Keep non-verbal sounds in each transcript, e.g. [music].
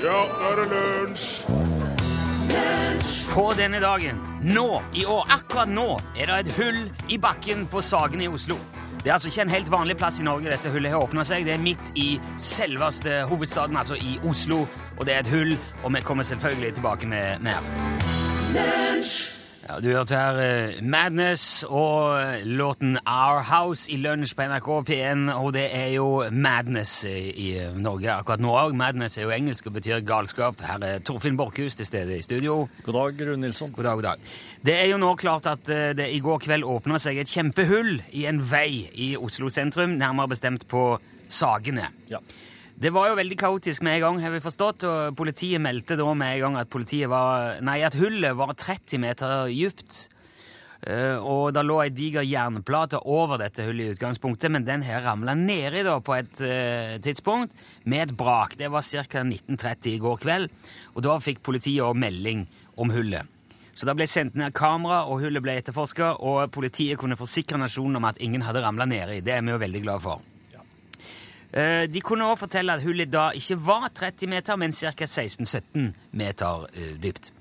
Ja, nå er det lunsj! På denne dagen, nå i år, akkurat nå, er det et hull i bakken på Sagene i Oslo. Det er altså ikke en helt vanlig plass i Norge dette hullet har åpna seg. Det er midt i selveste hovedstaden, altså i Oslo, og det er et hull, og vi kommer selvfølgelig tilbake med mer. Ja, du hørte her eh, Madness og eh, låten Our House i lunsj på NRK P1, og det er jo Madness i, i Norge akkurat nå òg. Madness er jo engelsk og betyr galskap. Her er Torfinn Borchhus til stede i studio. God dag, Rune Nilsson. God dag, god dag. Det er jo nå klart at eh, det i går kveld åpna seg et kjempehull i en vei i Oslo sentrum, nærmere bestemt på Sagene. Ja. Det var jo veldig kaotisk med en gang, har vi forstått, og politiet meldte da med en gang at, var, nei, at hullet var 30 meter dypt. Eh, og det lå ei diger jernplate over dette hullet i utgangspunktet, men den her ramla nedi da på et eh, tidspunkt med et brak. Det var ca. 19.30 i går kveld, og da fikk politiet òg melding om hullet. Så da ble sendt ned kamera, og hullet ble etterforska, og politiet kunne forsikre nasjonen om at ingen hadde ramla nedi. Det er vi jo veldig glad for. Eh, De kunne også fortelle at hullet da ikke var 30 meter, men ca. 16-17 meter eh, dypt.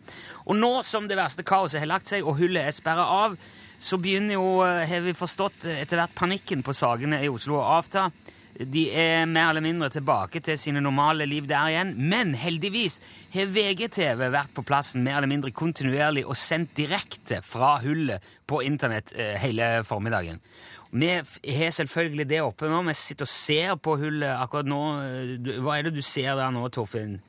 Og nå som det verste kaoset har lagt seg, og hullet er sperra av, så begynner jo, eh, har vi forstått, etter hvert panikken på Sagene i Oslo å avta. De er mer eller mindre tilbake til sine normale liv der igjen. Men heldigvis har VGTV vært på plassen mer eller mindre kontinuerlig og sendt direkte fra hullet på internett hele formiddagen. Vi har selvfølgelig det oppe nå. Vi sitter og ser på hullet akkurat nå. Hva er det du ser der nå, Torfinn?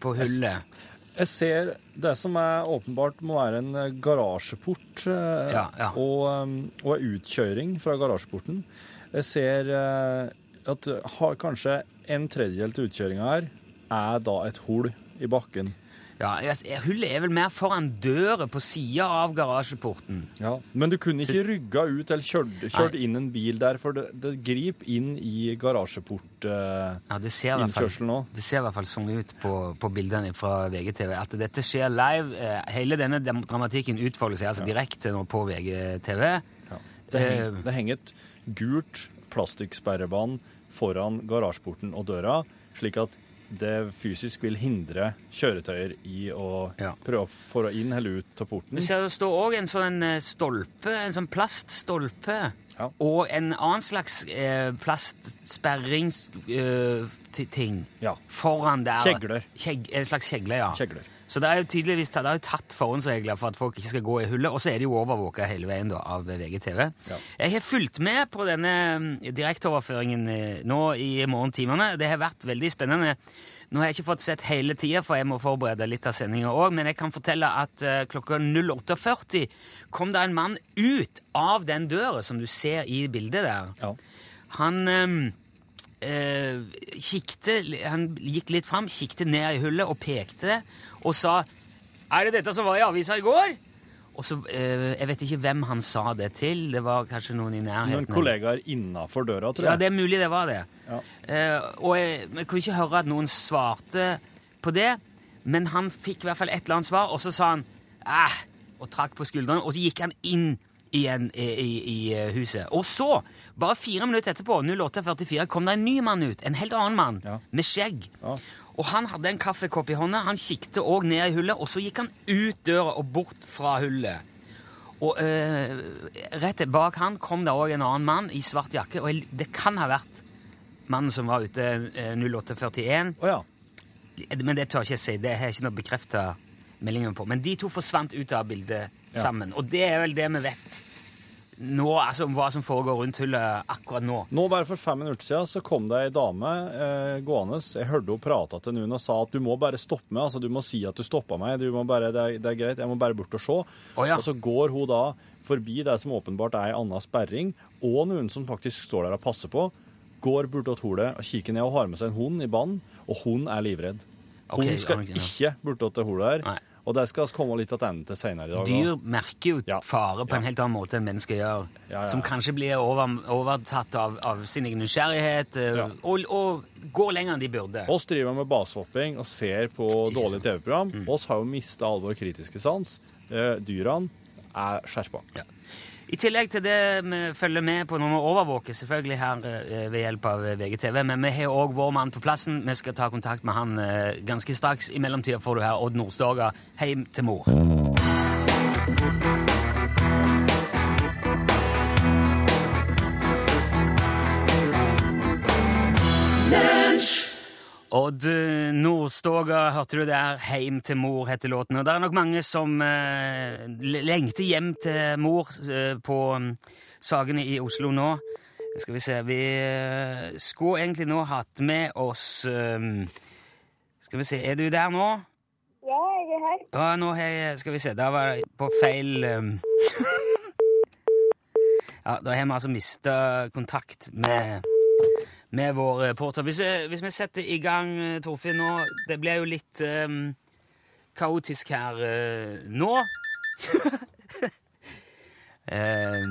På hullet? Jeg ser det som er åpenbart må være en eh, garasjeport eh, Ja, ja. Og, eh, og en utkjøring fra garasjeporten. Jeg ser eh, at ha, kanskje en tredjedel til utkjøringa her er da et hull i bakken. Ja, jeg, Hullet er vel mer foran døra på sida av garasjeporten. Ja. Men du kunne ikke rygga ut eller kjørt, kjørt inn en bil der, for det, det griper inn i garasjeport-innkjørselen Ja, det ser i hvert fall, det ser i hvert fall sånn ut på, på bildene fra VGTV. At dette skjer live. eh, Hele denne dramatikken utfolder seg altså direkte nå på VGTV. Ja. Det, henger, det henger et gult plastikksperrebånd foran garasjeporten og døra, slik at det fysisk vil hindre kjøretøyer i å Ja. prøve å få det inn eller ut av porten. Vi ser det står òg en sånn eh, stolpe, en sånn plaststolpe, Ja. og en annen slags eh, plastsperringsting Ja. foran der. Kjegler. Kjeg, en slags kjegle, ja. Kjegler. Så det er jo tydeligvis det er jo tatt forhåndsregler for at folk ikke skal gå i hullet, og så er det jo overvåka hele veien da, av VGTV. Ja. Jeg har fulgt med på denne mm, direkteoverføringen eh, nå i morgentimene. Det har vært veldig spennende. Nå har jeg ikke fått sett hele tida, for jeg må forberede litt av sendinga òg, men jeg kan fortelle at eh, klokka 08.40 kom det en mann ut av den døra som du ser i bildet der. Ja. Han ehm, eh, kikte, han gikk litt fram, kikte ned i hullet og pekte og sa Er det dette som var i avisa i går? Og så, eh, Jeg vet ikke hvem han sa det til. Det var kanskje noen i nærheten. Noen kollegaer innafor døra, tror jeg. Ja, det er mulig det var det. Ja. Eh, og jeg, jeg kunne ikke høre at noen svarte på det, men han fikk i hvert fall et eller annet svar, og så sa han eh, og trakk på skuldrene, og så gikk han inn igjen i, i, i eh, huset. Og så, bare fire minutter etterpå, 08.44, kom det en ny mann ut, en helt annen mann, Ja. med skjegg. Ja. Og han hadde en kaffekopp i hånda, han kikket også ned i hullet, og så gikk han ut døra og bort fra hullet. Og øh, rett bak han kom det òg en annen mann i svart jakke, og det kan ha vært mannen som var ute eh, 0841, Oh, ja. men det tør ikke jeg si, det har jeg ikke noe bekrefta meldinger på. Men de to forsvant ut av bildet Ja. sammen, og det er vel det vi vet nå, altså om hva som foregår rundt hullet akkurat nå. Nå, bare for fem minutter siden, så kom det ei dame eh, gående. Jeg hørte hun prata til noen og sa at du må bare stoppe meg. altså Du må si at du stoppa meg. Du må bare, det, er, det er greit, jeg må bare bort og se. Oh, ja. Og så går hun da forbi det som åpenbart er ei anna sperring, og noen som faktisk står der og passer på. Går bort til hullet og kikker ned og har med seg en hund i bånd, og hun er livredd. Hun okay, skal ikke bort til hullet her. Nei. Og det skal vi komme litt tilbake til senere i dag. Dyr merker jo Ja. fare på en helt annen måte enn mennesker gjør. Ja. Som kanskje blir over, overtatt av, av sin egen nysgjerrighet eh, og, og går lenger enn de burde. Oss driver med basehopping og ser på dårlige TV-program. Mm. Oss har jo mista all vår kritiske sans. Eh, dyrene er skjerpa. Ja. I tillegg til det vi følger med på når vi overvåker selvfølgelig her eh, ved hjelp av VGTV, men vi har òg vår mann på plassen. Vi skal ta kontakt med han eh, ganske straks. I mellomtida får du her Odd Nordstoga, heim til mor. Odd Nordstoga, hørte du der? 'Heim til mor' heter låten. Og det er nok mange som eh, lengter hjem til mor eh, på um, Sagene i Oslo nå. Skal vi se Vi eh, skulle egentlig nå hatt med oss um, Skal vi se, er du der nå? Ja, jeg er her. Ja, nå jeg Skal vi se, da var jeg på feil um, [laughs] Ja, da har vi altså mista kontakt med med vår reporter. Hvis, hvis, vi setter i gang, Torfinn, nå Det blir jo litt um, kaotisk her uh, nå. uh,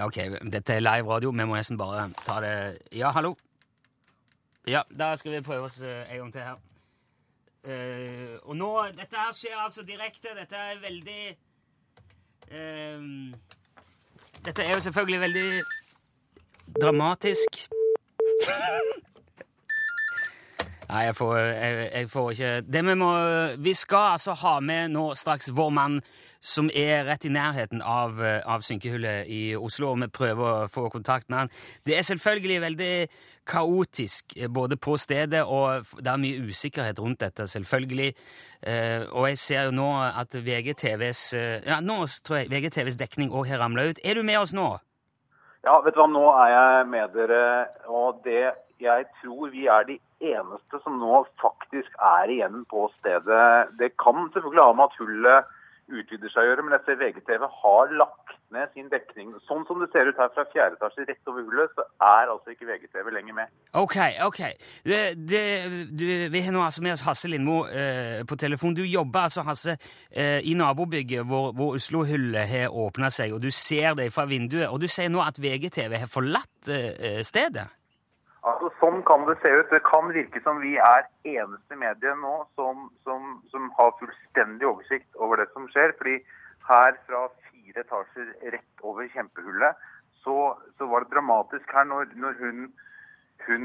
[laughs] ok, dette er live radio. Vi må nesten bare ta det Ja, hallo? Ja, da skal vi prøve oss uh, en gang til her. Og nå Dette her skjer altså direkte. Dette er veldig uh, Dette er jo selvfølgelig veldig dramatisk. Nei, jeg får, jeg, jeg får, ikke Det vi må Vi skal altså ha med nå straks vår mann som er rett i nærheten av, av synkehullet i Oslo, og vi prøver å få kontakt med han. Det er selvfølgelig veldig kaotisk både på stedet, og det er mye usikkerhet rundt dette, selvfølgelig. Og jeg ser jo nå at VGTVs ja, nå tror jeg VGTVs dekning òg har ramla ut. Er du med oss nå? Ja, vet du hva, nå er jeg med dere, og det jeg tror vi er de eneste som nå faktisk er igjen på stedet. Det kan selvfølgelig ha med at hullet utvider seg å gjøre, men jeg ser VGTV har lagt ned sin dekning. Sånn som det ser ut her fra fjerde etasje rett over hullet, så er altså ikke VGTV lenger med. Ok, ok. Det, det, du, vi har nå altså med oss Hasse Lindmo eh, på telefon. Du jobber altså, Hasse, eh, i nabobygget hvor, hvor Oslo-hullet har åpna seg, og du ser det fra vinduet. Og du sier nå at VGTV har forlatt eh, stedet? Altså, Sånn kan det se ut. Det kan virke som vi er eneste medie nå som, som, som har fullstendig oversikt over det som skjer. fordi her fra fire etasjer rett over kjempehullet, så, så var det dramatisk her når, når hun, hun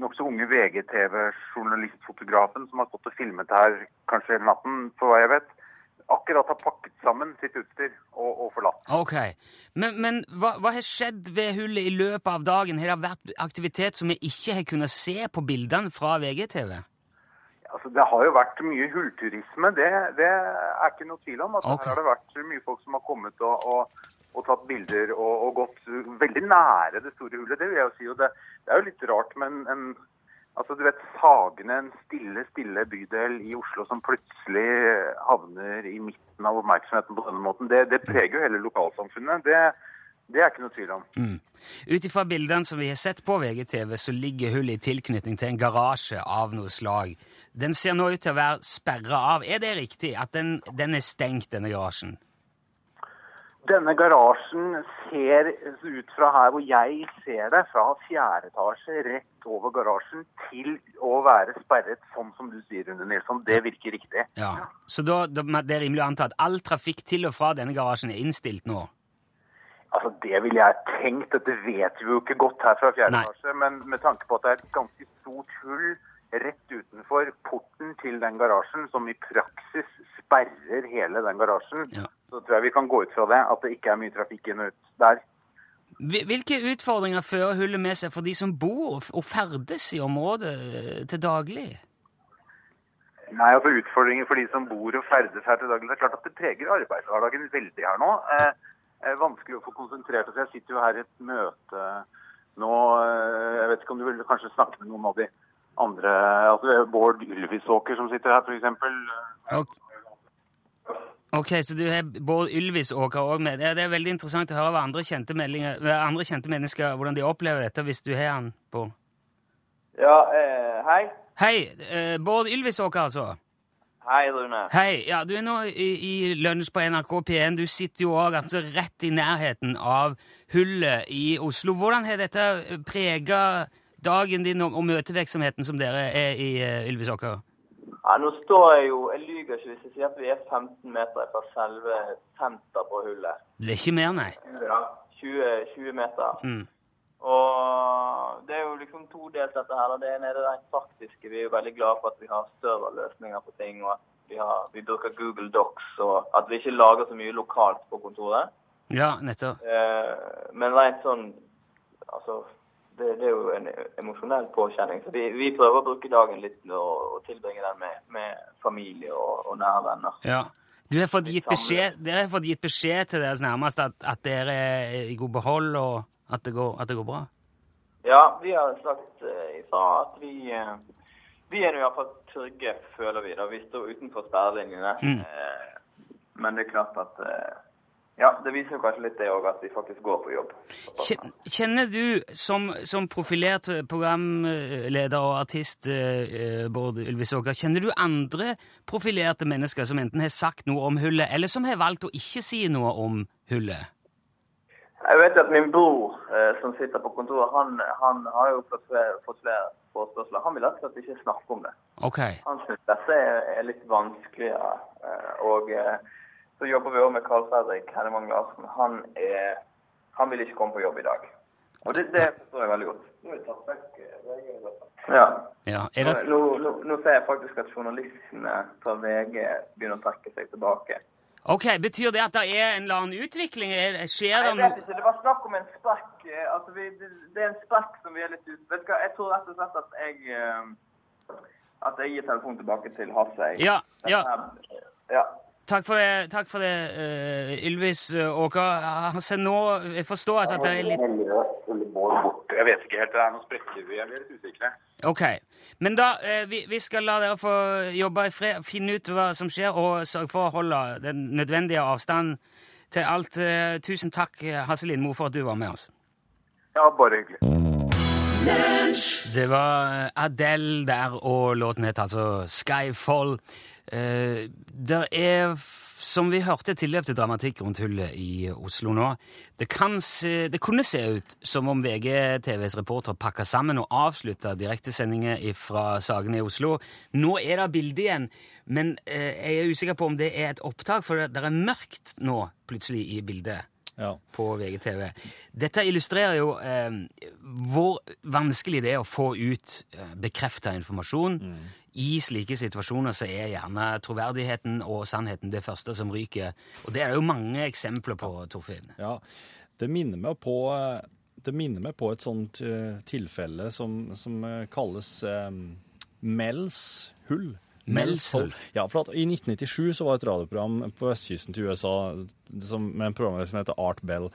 nokså unge VGTV-journalistfotografen som har stått og filmet her kanskje hele natten, for hva jeg vet, akkurat har pakket sammen sitt utstyr og, og forlatt. Ok, Men, men hva, hva, har skjedd ved hullet i løpet av dagen? Har det vært aktivitet som vi ikke har kunnet se på bildene fra VGTV? Altså, det har jo vært mye hullturisme, det, det er ikke noe tvil om. at okay. Her har det vært mye folk som har kommet og, og, og tatt bilder og, gått veldig nære det store hullet. Det vil jeg jo si. Og det, det er jo litt rart, men en, altså, du vet, Sagene, en stille, stille bydel i Oslo som plutselig havner i midten av oppmerksomheten på denne måten, det, det preger jo hele lokalsamfunnet. Det, det er ikke noe tvil om. Mm. Ut ifra bildene som vi har sett på VGTV, så ligger hullet i tilknytning til en garasje av noe slag. Den ser nå ut til å være sperra av. Er det riktig at den, den er stengt, denne garasjen? Denne garasjen ser ut fra her hvor jeg ser det, fra fjerde etasje rett over garasjen til å være sperret, sånn som du sier, Rune Nilsson. Det virker riktig. Ja. Så da, det er rimelig å anta at all trafikk til og fra denne garasjen er innstilt nå? Altså, Det ville jeg tenkt. Dette vet vi jo ikke godt her fra fjerde Nei. etasje. Men med tanke på at det er et ganske stort hull rett utenfor porten til den garasjen, som i praksis sperrer hele den garasjen, Ja. Så tror jeg vi kan gå ut fra det at det ikke er mye trafikk inn og ut der. Hvilke utfordringer fører hullet med seg for de som bor og ferdes i området eh, til daglig? Nei, altså Utfordringer for de som bor og ferdes her til daglig. Det er klart at det preger arbeidshverdagen veldig her nå. Eh, er vanskelig å få konsentrert seg. Jeg sitter jo her i et møte nå. Eh, jeg vet ikke om du vil kanskje snakke med noen av de andre altså det Bård Ylvisåker som sitter her, f.eks. Ok, Ok, så du har Bård Ylvisåker òg med. Det er, det er veldig interessant å høre hva andre kjente, andre kjente mennesker hvordan de opplever dette, hvis du har han på Ja, eh, hei. Hei, eh, Bård Ylvisåker, altså. Hei, Rune. Hei, ja, du er nå i, i lunsj på NRK P1. Du sitter jo òg altså, rett i nærheten av hullet i Oslo. Hvordan har dette prega dagen din og, og møtevirksomheten som dere er i uh, Ylvisåker? Ja, nå står jeg jo Jeg lyver ikke hvis jeg sier at vi er 15 meter fra selve senter på hullet. Det er ikke mer, nei. 20, 20 meter. Mm. Og det er jo liksom todelt dette her. Det ene er det rent praktiske. Vi er jo veldig glade for at vi har serverløsninger på ting, og at vi, har, vi bruker Google Docs, og at vi ikke lager så mye lokalt på kontoret. Ja, nettopp. Eh, men rent sånn Altså, det, det er jo en emosjonell påkjenning. Så vi, vi prøver å bruke dagen litt og, og tilbringe den med, med familie og, og nære venner. Ja. Du har fått gitt beskjed, dere har fått gitt beskjed til deres nærmeste at, at dere er i god behold, og at det går, at det går bra? Ja, vi har sagt eh, ifra at vi eh, Vi er hvert iallfall trygge, føler vi. da. Vi står utenfor sperrelinjene. Mm. Eh, men det er klart at Ja, det viser jo kanskje litt det òg, at vi faktisk går på jobb. Kjenner du, som, som profilert programleder og artist, eh, Bård Ylvis Åker, kjenner du andre profilerte mennesker som enten har sagt noe om hullet, eller som har valgt å ikke si noe om hullet? Jeg vet at min bror eh, som sitter på kontoret, han, han har jo fått flere, fått flere forespørsler. Han vil rett og slett ikke snakke om det. Ok. Han syns dette er, er litt vanskeligere. eh, Og eh, så jobber vi òg med Carl Fredrik Hennemann Larsen. Han, er, han vil ikke komme på jobb i dag. Og det, det forstår jeg veldig godt. Nå er det tatt vekk, eh, Ja. Ja. Er det, Nå, nå, nå ser jeg faktisk at journalistene fra VG begynner å trekke seg tilbake. ok, Betyr det at det er en eller annen utvikling? Er- Skjer det noe Jeg vet ikke, det var snakk om en sprekk. eh, Altså, vi, det, det er en sprekk som vi er litt ute Vet du hva, jeg tror rett og slett at jeg eh, At jeg gir telefonen tilbake til Hasse. Ja, ja. ja. Takk for det, takk for det uh, Ylvis Åker. Altså, nå jeg forstår altså at det er litt Jeg vet ikke helt. Det er noen sprekker. Vi er litt usikre. Ok. Men da, uh, vi, vi skal la dere få jobbe i fred, finne ut hva som skjer, og sørge for å holde den nødvendige avstanden til alt. Uh, tusen takk, eh, Hasse Lindmo, for at du var med oss. Ja, bare hyggelig. Det var Adele der, og låten het altså Skyfall. Eh, der er, som vi hørte, tilløp til dramatikk rundt hullet i Oslo nå. Det, se, det kunne se ut som om VGTVs reporter pakka sammen og avslutta direktesendinger fra sakene i Oslo. Nå er det bilde igjen, men eh, jeg er usikker på om det er et opptak, for det er mørkt nå plutselig i bildet Ja. på VGTV. Dette illustrerer jo eh, hvor vanskelig det er å få ut eh, bekrefta informasjon. I slike situasjoner så er gjerne troverdigheten og sannheten det første som ryker. Og det er det jo mange eksempler på, Torfinn. Ja, det minner meg på det minner meg på et sånt eh, tilfelle som, som eh, kalles eh, Mells hull. Mells? Ja, for at I 1997 så var et radioprogram på vestkysten til USA som, med en program som heter Art Bell.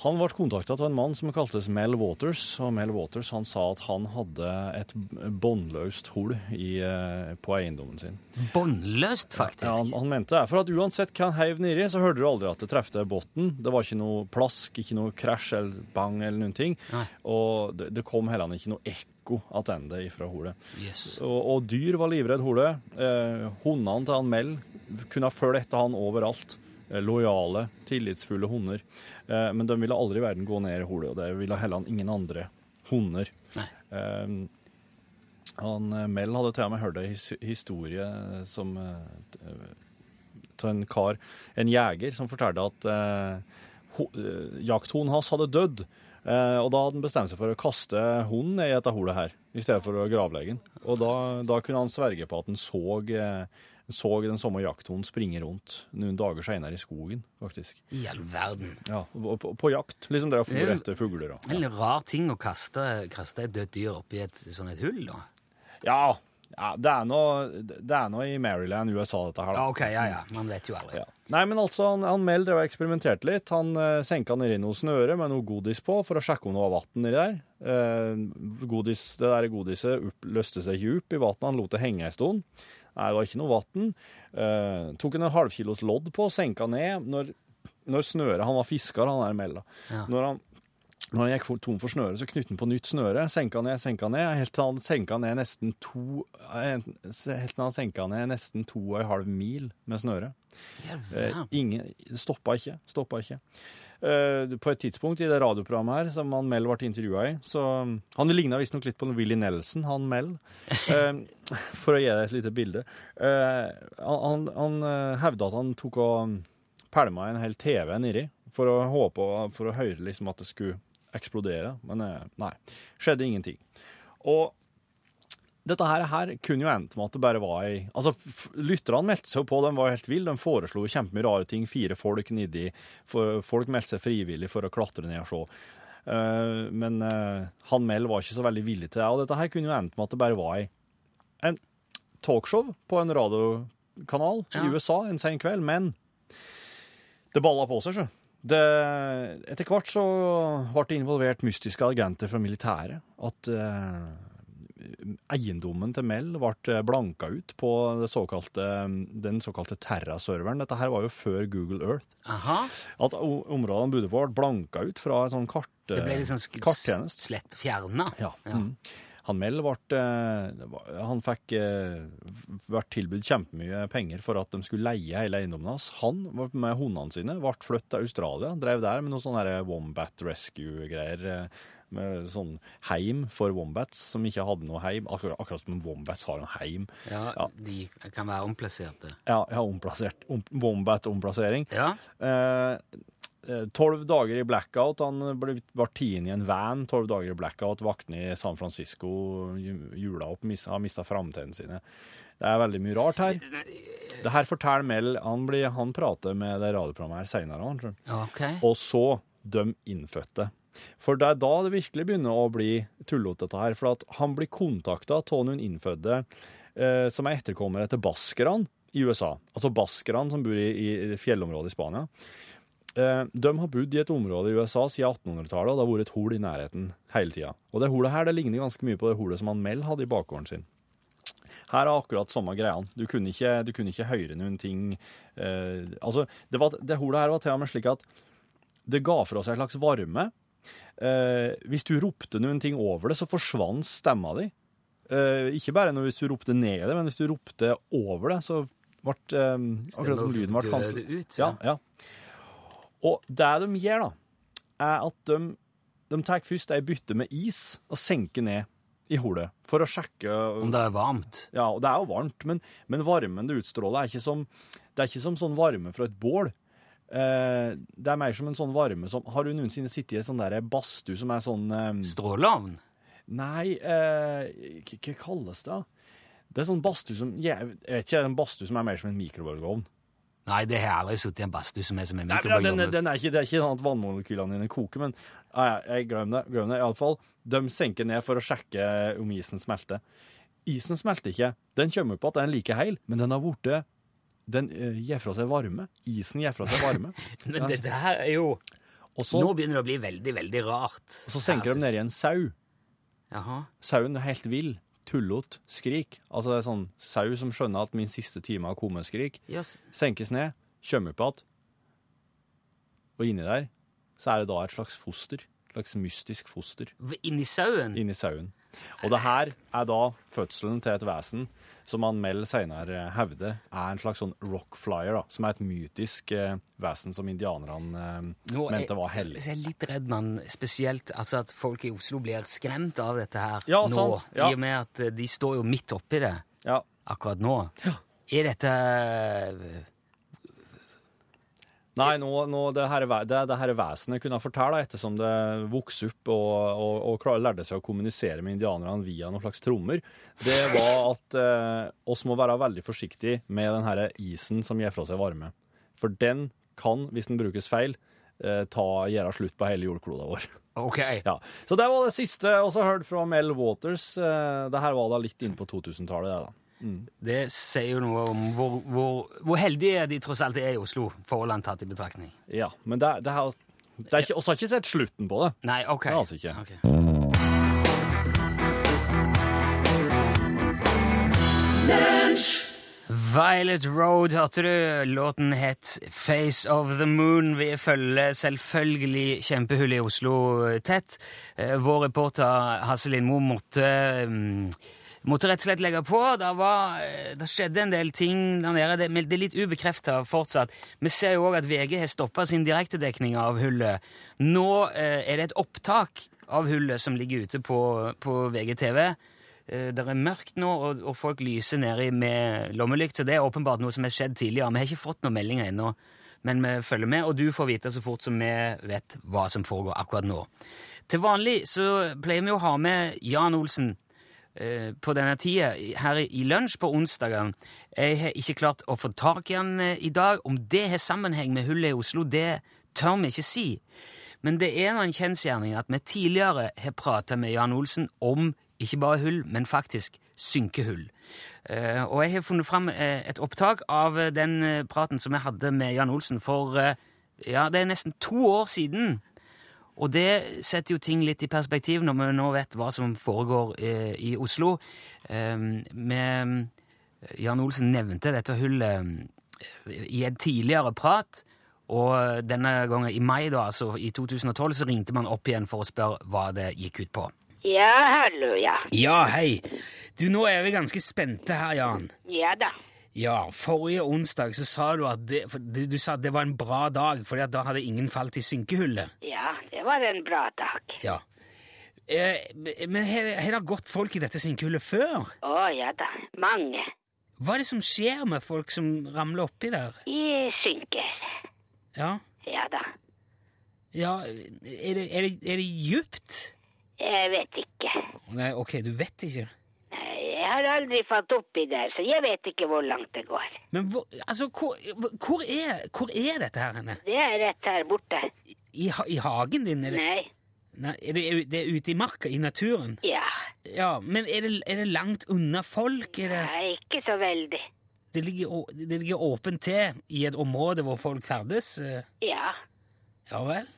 Han ble kontakta av en mann som kaltes Mel Waters. og Mel Waters han sa at han hadde et båndløst hull i, eh, på eiendommen sin. Båndløst, faktisk. Ja, han, han mente det. For at uansett hva han heiv nedi, så hørte du aldri at det trefte bunnen. Det var ikke noe plask, ikke noe krasj eller bang eller noen ting. Nei. Og det, det kom heller ikke noe ekko tilbake ifra holet. Yes. Og, og dyr var livredd holet. Eh, hundene til han Mel kunne fulgt etter han overalt. Eh, lojale, tillitsfulle hunder. Eh, men de ville aldri i verden gå ned i holet, og det ville heller han ingen andre hunder. Nei. Eh, han, Mell Mel hadde til og med hørt en historie som av til en kar, en jeger, som fortalte at eh, ho, eh, jakthunden hans hadde dødd. Eh, og da hadde han bestemt seg for å kaste hunden ned i dette hullet her, i stedet for å gravlegge den. Og da, da kunne han sverge på at han så, eh, så den samme jakthunden springe rundt noen dager seinere i skogen, faktisk. I all verden. Ja, på, på, jakt. Liksom å Det er etter fugler. og- En rar ting å kaste, kaste et dødt dyr oppi et sånt et hull, da. Ja, ja det, er noe, det er noe i Maryland, USA, dette her. da. Ja, ok, ja, ja. Man vet jo aldri. Ja. Nei, men altså, han, han Mel drev og eksperimenterte litt. Han eh, senka nedi noe snøre med noe godis på for å sjekke om det var vann nedi der. Eh, godis, det der godiset opp, løste seg ikke opp i vannet, han lot det henge en stund. Nei, det var ikke noe vann. Eh, tok en halvkilos lodd på, senka ned. Når, når snøret Han var fisker, han der Mel, da. Ja. Når han Når han gikk tom for snøre, så knyttet han på nytt snøre, senka ned, senka ned, helt til han senka ned nesten to eh, Helt til han senka ned nesten to og en halv mil med snøre. Eh, ingen, stoppa ikke. Stoppa ikke. Uh, på et tidspunkt i det radioprogrammet her, som han Mell ble intervjua i, så Han ligna visstnok litt på Willy Nelson, han Mell, uh, [laughs] for å gi deg et lite bilde. Han han, hevda at han tok og pælma en hel TV nedi for å håpe for å høre liksom at det skulle eksplodere, men nei. Skjedde ingenting. Og dette her, her kunne jo endt med at det bare var ei Altså, lytterne meldte seg jo på, de var helt ville. De foreslo kjempemye rare ting. Fire folk nedi. Folk meldte seg frivillig for å klatre ned og se. Eh, men eh, han Mell var ikke så veldig villig til det. Og dette her kunne jo endt med at det bare var ei en talkshow på en radiokanal Ja. i USA en sen kveld. Men det balla på seg, sjø. Det, etter hvert så ble det involvert mystiske agenter fra militæret. At eh, eiendommen til Mell ble blanka ut på det såkalte, den såkalte Terra-serveren. Dette her var jo før Google Earth. Aha. At områdene han bodde på, ble blanka ut fra en sånn kart, Det ble liksom sk- karttjeneste. slett fjerna. Ja. Ja. Mm. Han Mell ble eh, Han fikk eh, vært tilbudt kjempemye penger for at de skulle leie hele eiendommen hans. Han med hundene sine ble flyttet til Australia, drev der med noen sånne Wombat Rescue-greier. Eh, Med sånn heim for wombats som ikke hadde noe heim. Akkurat, akkurat som wombats har en heim. Ja, Ja. De kan være omplasserte. Ja, ja omplassert. Om, Wombat-omplassering. Ja. Tolv dager i blackout. Han ble, ble tatt i en van. Tolv dager i blackout. Vaktene i San Francisco ju- jula opp, mis, har mista framtennene sine. Det er veldig mye rart her. Det her forteller Mel Han, blir, han prater med det radioprogrammet her seinere, han. skjønner du. OK. Og så de innfødte. For det er da det virkelig begynner å bli tullete, dette her. For han blir kontakta av noen innfødte eh, som er etterkommere til baskerne i USA. Altså baskerne som bor i, i fjellområdet i Spania. Eh, de har bodd i et område i USA siden 1800-tallet, og det har vært et hol i nærheten hele tida. Og det holet her det ligner ganske mye på det holet som han Mel hadde i bakgården sin. Her er akkurat samme greia. Du kunne ikke, du kunne ikke høre noen ting eh, Altså, det, var, det holet her var til og med slik at det ga fra seg en slags varme. Eh, hvis du ropte noen ting over det, så forsvant stemma di. Eh, ikke bare når hvis du ropte ned det, men hvis du ropte over det, så ble eh, akkurat som lyden ble døde ut. ja, ja. Og det de gjør, da, er at de, de tar først ei bytte med is og senker ned i holet for å sjekke Om det er varmt. Ja, og det er jo varmt, men, men varmen det utstråler, er ikke som, det er ikke som sånn varme fra et bål. Eh, det er mer som en sånn varme som Har du noensinne sittet i en sånn der badstue som er sånn eh, Stråleovn. Nei, eh, hva kalles det? Det er sånn badstue som Jeg vet ikke, en badstue som er mer som en mikrobølgeovn. Nei, det har jeg aldri sittet i en badstue som er som en Nei, den, den er ikke, det er ikke sånn at vannmolekylene dine koker, men ja, jeg glem det. Glem det. I alle fall, de senker ned for å sjekke om isen smelter. Isen smelter ikke. Den kommer på at den er like heil, men den har borte Den eh, gir fra seg varme. Isen gir fra seg varme. [laughs] Men det der er jo også, Nå begynner det å bli veldig, veldig rart. så senker de ned i en sau. Jaha. Sauen er helt vill. Tullete skrik. Altså det er sånn sau som skjønner at min siste time har kommet, skrik. Yes. Senkes ned, kommer opp igjen. Og inni der så er det da et slags foster. Et slags mystisk foster Inni sauen? inni sauen. Og det her er da fødselen til et vesen som han Mel senere hevder er en slags sånn rockflyer, da, som er et mytisk eh, vesen som indianerne eh, Nå mente var hellig. Jeg er litt redd man spesielt altså at folk i Oslo blir skremt av dette her Ja, nå. sant, ja. I og med at eh, de står jo midt oppi det Ja. akkurat nå. Er dette Nei, nå, nå det, her, det, det her vesenet kunne fortelle, ettersom det vokste opp og, og, og klar- lærte seg å kommunisere med indianerne via noen slags trommer, det var at eh, oss må være veldig forsiktige med den her isen som gir fra seg varme. For den kan, hvis den brukes feil, eh, ta, gjøre slutt på hele jordkloden vår. OK. [laughs] Ja. Så det var det siste også hørte fra Mel Waters. Eh, det her var da litt inn på 2000-tallet, det da. Det sier jo noe om hvor, hvor, hvor heldige de tross alt er i Oslo, forholdene tatt i betraktning. Ja, men det, det her... Er oss har ikke sett slutten på det. Nei, OK. Det har altså ikke. Okay. Violet Road hørte du. Låten het Face of the Moon. Vi følger selvfølgelig kjempehullet i Oslo tett. Eh, Vår reporter Hasse Lindmo måtte, mm, måtte rett og slett legge på. Det, var, eh, det skjedde en del ting der nede. Det, men det er litt ubekrefta fortsatt. Vi ser jo òg at VG har stoppa sin direktedekning av hullet. Nå eh, er det et opptak av hullet som ligger ute på, på VGTV. Eh, Det er mørkt nå, og, og folk lyser nedi med lommelykt, så det er åpenbart noe som har skjedd tidligere. Vi har ikke fått noen meldinger ennå, men vi følger med, og du får vite så fort som vi vet hva som foregår akkurat nå. Til vanlig så pleier vi å ha med Jan Olsen på denne tida her i, lunsj på onsdagen. Jeg har ikke klart å få tak i han eh, i dag. Om det har sammenheng med hullet i Oslo, det tør vi ikke si. Men det er en kjensgjerning at vi tidligere har prata med Jan Olsen om ikke bare hull, men faktisk synkehull. Eh, og jeg har funnet fram eh, et opptak av eh, den eh, praten som jeg hadde med Jan Olsen for eh, ja, det er nesten to år siden. Og det setter jo ting litt i perspektiv når vi nå vet hva som foregår eh, i Oslo. Eh, med, Jan Olsen nevnte dette hullet eh, i en tidligere prat, og denne gangen i mai, da, altså i 2012, så ringte man opp igjen for å spørre hva det gikk ut på. Ja, hallo, ja. Ja, hei. Du, nå er vi ganske spente her, Jan. Ja da. Ja, forrige onsdag så sa du at det, du, du sa at det var en bra dag, fordi at da hadde ingen falt i synkehullet. Ja, det var en bra dag. Ja. Eh, men har har det gått folk i dette synkehullet før? Å ja da, mange. Hva er det som skjer med folk som ramler oppi der? I synker. Ja, Ja da. ja er det, er det, er det djupt? Jeg vet ikke. Nei, ok, du vet ikke. Jeg har aldri falt oppi der, så jeg vet ikke hvor langt det går. Men hvor, altså, hvor, hvor, er, hvor er dette her henne? Det er rett her borte. I, i, I hagen din? Er det, Nei. nei, er det, er ute i marka, i naturen? Ja. Ja, men er det, er det langt unna folk? Er det, Nei, ikke så veldig. det, ligger, det ligger åpent til i et område hvor folk ferdes? eh? Ja. Ja vel?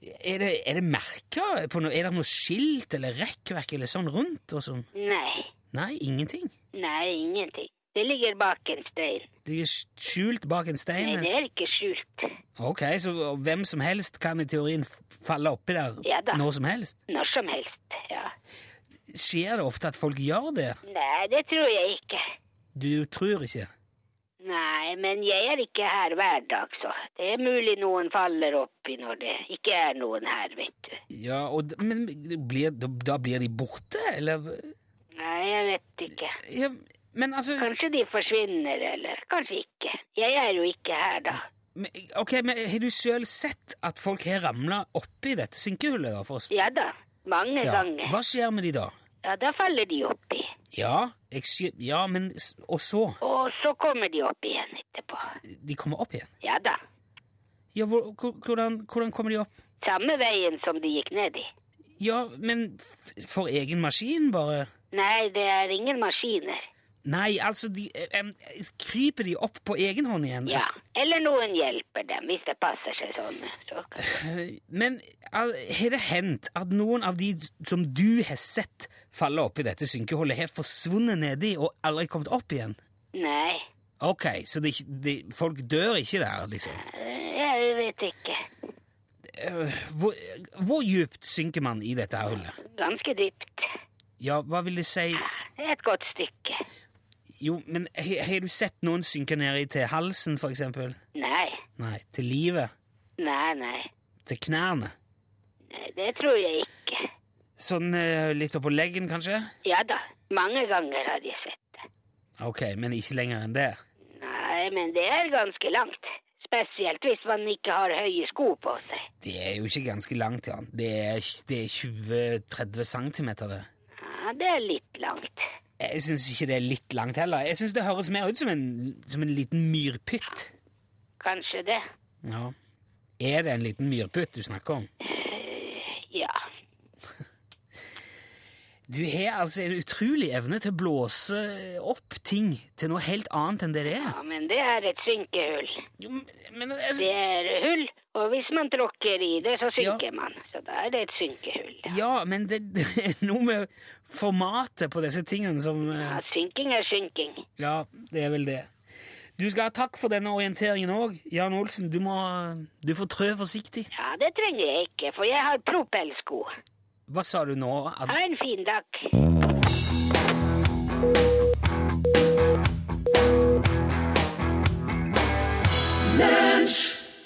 Er det, er det noe? Er det noe skilt eller rekkverk eller sånn rundt? og sånn? Nei. Nei, ingenting. Nei, ingenting. Det ligger bak en stein. Det ligger skjult bak en stein? Nei, det er ikke skjult. Ok, så hvem som helst kan i teorien falle oppi der Ja da. når som helst? Når som helst. Ja. Skjer det ofte at folk gjør det? Nei, det tror jeg ikke. Du tror ikke? Nei, men jeg er ikke her hver dag, så det er mulig noen faller oppi når det ikke er noen her, vet du. Ja, og, Men blir, da, da blir de borte, eller? Nei, jeg vet ikke. Ja, men altså Kanskje de forsvinner, eller kanskje ikke. Jeg er jo ikke her da. men, Ok, men Har du sjøl sett at folk har ramla oppi dette synkehullet? da? For, oss? Ja da, mange ja. ganger. Hva skjer med de da? Ja, da faller de oppi. Ja, jeg, ja, men Og så? Og så kommer de opp igjen etterpå. De kommer opp igjen? Ja da, Ja, hvor, hvor- hvordan, hvordan kommer de opp? samme veien som de gikk ned i. Ja, men for egen maskin, bare? Nei, det er ingen maskiner. Nei, altså, de um, Kryper de opp på egen hånd igjen? Ja, eller noen hjelper dem hvis det passer seg sånn. Så. Eh, [laughs] Men har det hendt at noen av de som du har sett falle oppi dette synkehullet, har forsvunnet nedi og aldri kommet opp igjen? Nei, Ok, så de, de, folk dør ikke der, liksom? jeg vet ikke. Eh, Hvor, hvor djupt synker man i dette hullet? Ganske dypt. Ja, hva vil det si? Et godt stykke. Jo, men har du sett noen synke ned i til halsen, for eksempel? Nei, Nei, til livet? nei, nei. Til knærne? Nei, Det tror jeg ikke. Sånn eh, litt oppå leggen, kanskje? Ja da, mange ganger har jeg sett det. Ok, men ikke lenger enn det? Nei, men det er ganske langt. Spesielt hvis man ikke har høye sko på seg. Det er jo ikke ganske langt, Jan. Det er, det er 20-30 centimeter, det. Ja, det er litt langt. Jeg syns ikke det er litt langt heller. Jeg syns det høres mer ut som en, som en liten myrpytt. Kanskje det. Ja. Er det en liten myrpytt du snakker om? [laughs] Ja. Du har altså en utrolig evne til å blåse opp ting til noe helt annet enn det det er. ja, men det er et synkehull. Jo, men- altså, Det er hull, og hvis man tråkker i det, så synker man. Så da er det et synkehull. Ja, men det, [laughs] det er noe med formatet på disse tingene som eh, Ja, synking er synking. Ja, det er vel det. Du skal ha takk for denne orienteringen òg. Jan Olsen, du må du får trø forsiktig. Ja, det trenger jeg ikke, for jeg har propellsko. Hva sa du nå? Ha en fin dag.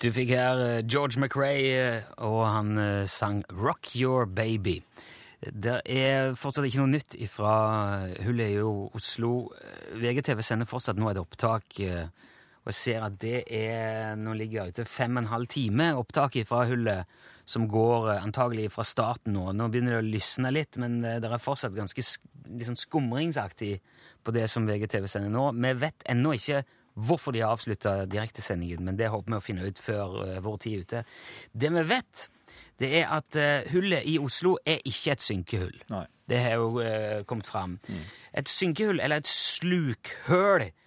Du fikk her eh, George McRae, eh, og han eh, sang Rock Your Baby. Det er fortsatt ikke noe nytt fra hullet i Oslo. VGTV sender fortsatt nå et opptak, og jeg ser at det er Nå ligger det ute fem og en halv time opptak fra hullet, som går eh, antagelig fra starten nå. Nå begynner det å lysne litt, men eh, det er fortsatt ganske sk liksom skumringsaktig på det som VGTV sender nå. Vi vet ennå ikke hvorfor de har avslutta direktesendingen, men det håper vi å finne ut før eh, vår tid er ute. Det vi vet, det er at hullet i Oslo er ikke et synkehull. Nei. Det har jo kommet fram. Et synkehull, eller et slukhøl, eh,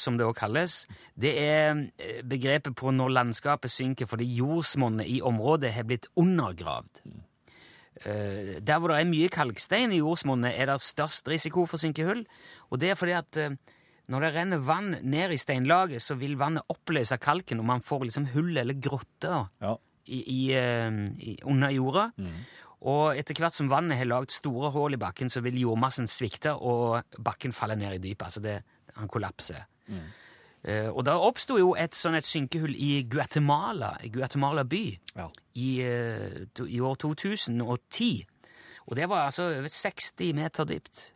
som det også kalles, det er eh, begrepet på når landskapet synker fordi jordsmonnet i området har blitt undergravd. Eh, der hvor det er mye kalkstein i jordsmonnet, er det størst risiko for synkehull. Og det er fordi at eh, når det renner vann ned i steinlaget, så vil vannet oppløse kalken, og man får liksom hull eller grotter Ja. eh, under jorda. Og etter hvert som vannet har lagd store hull i bakken, så vil jordmassen svikte, og bakken faller ned i dypet. Altså det, han kollapser. Eh, og da oppsto jo et sånn et synkehull i Guatemala, i Guatemala by, Ja. i, uh, to, i år 2010. Og det var altså over 60 meter dypt.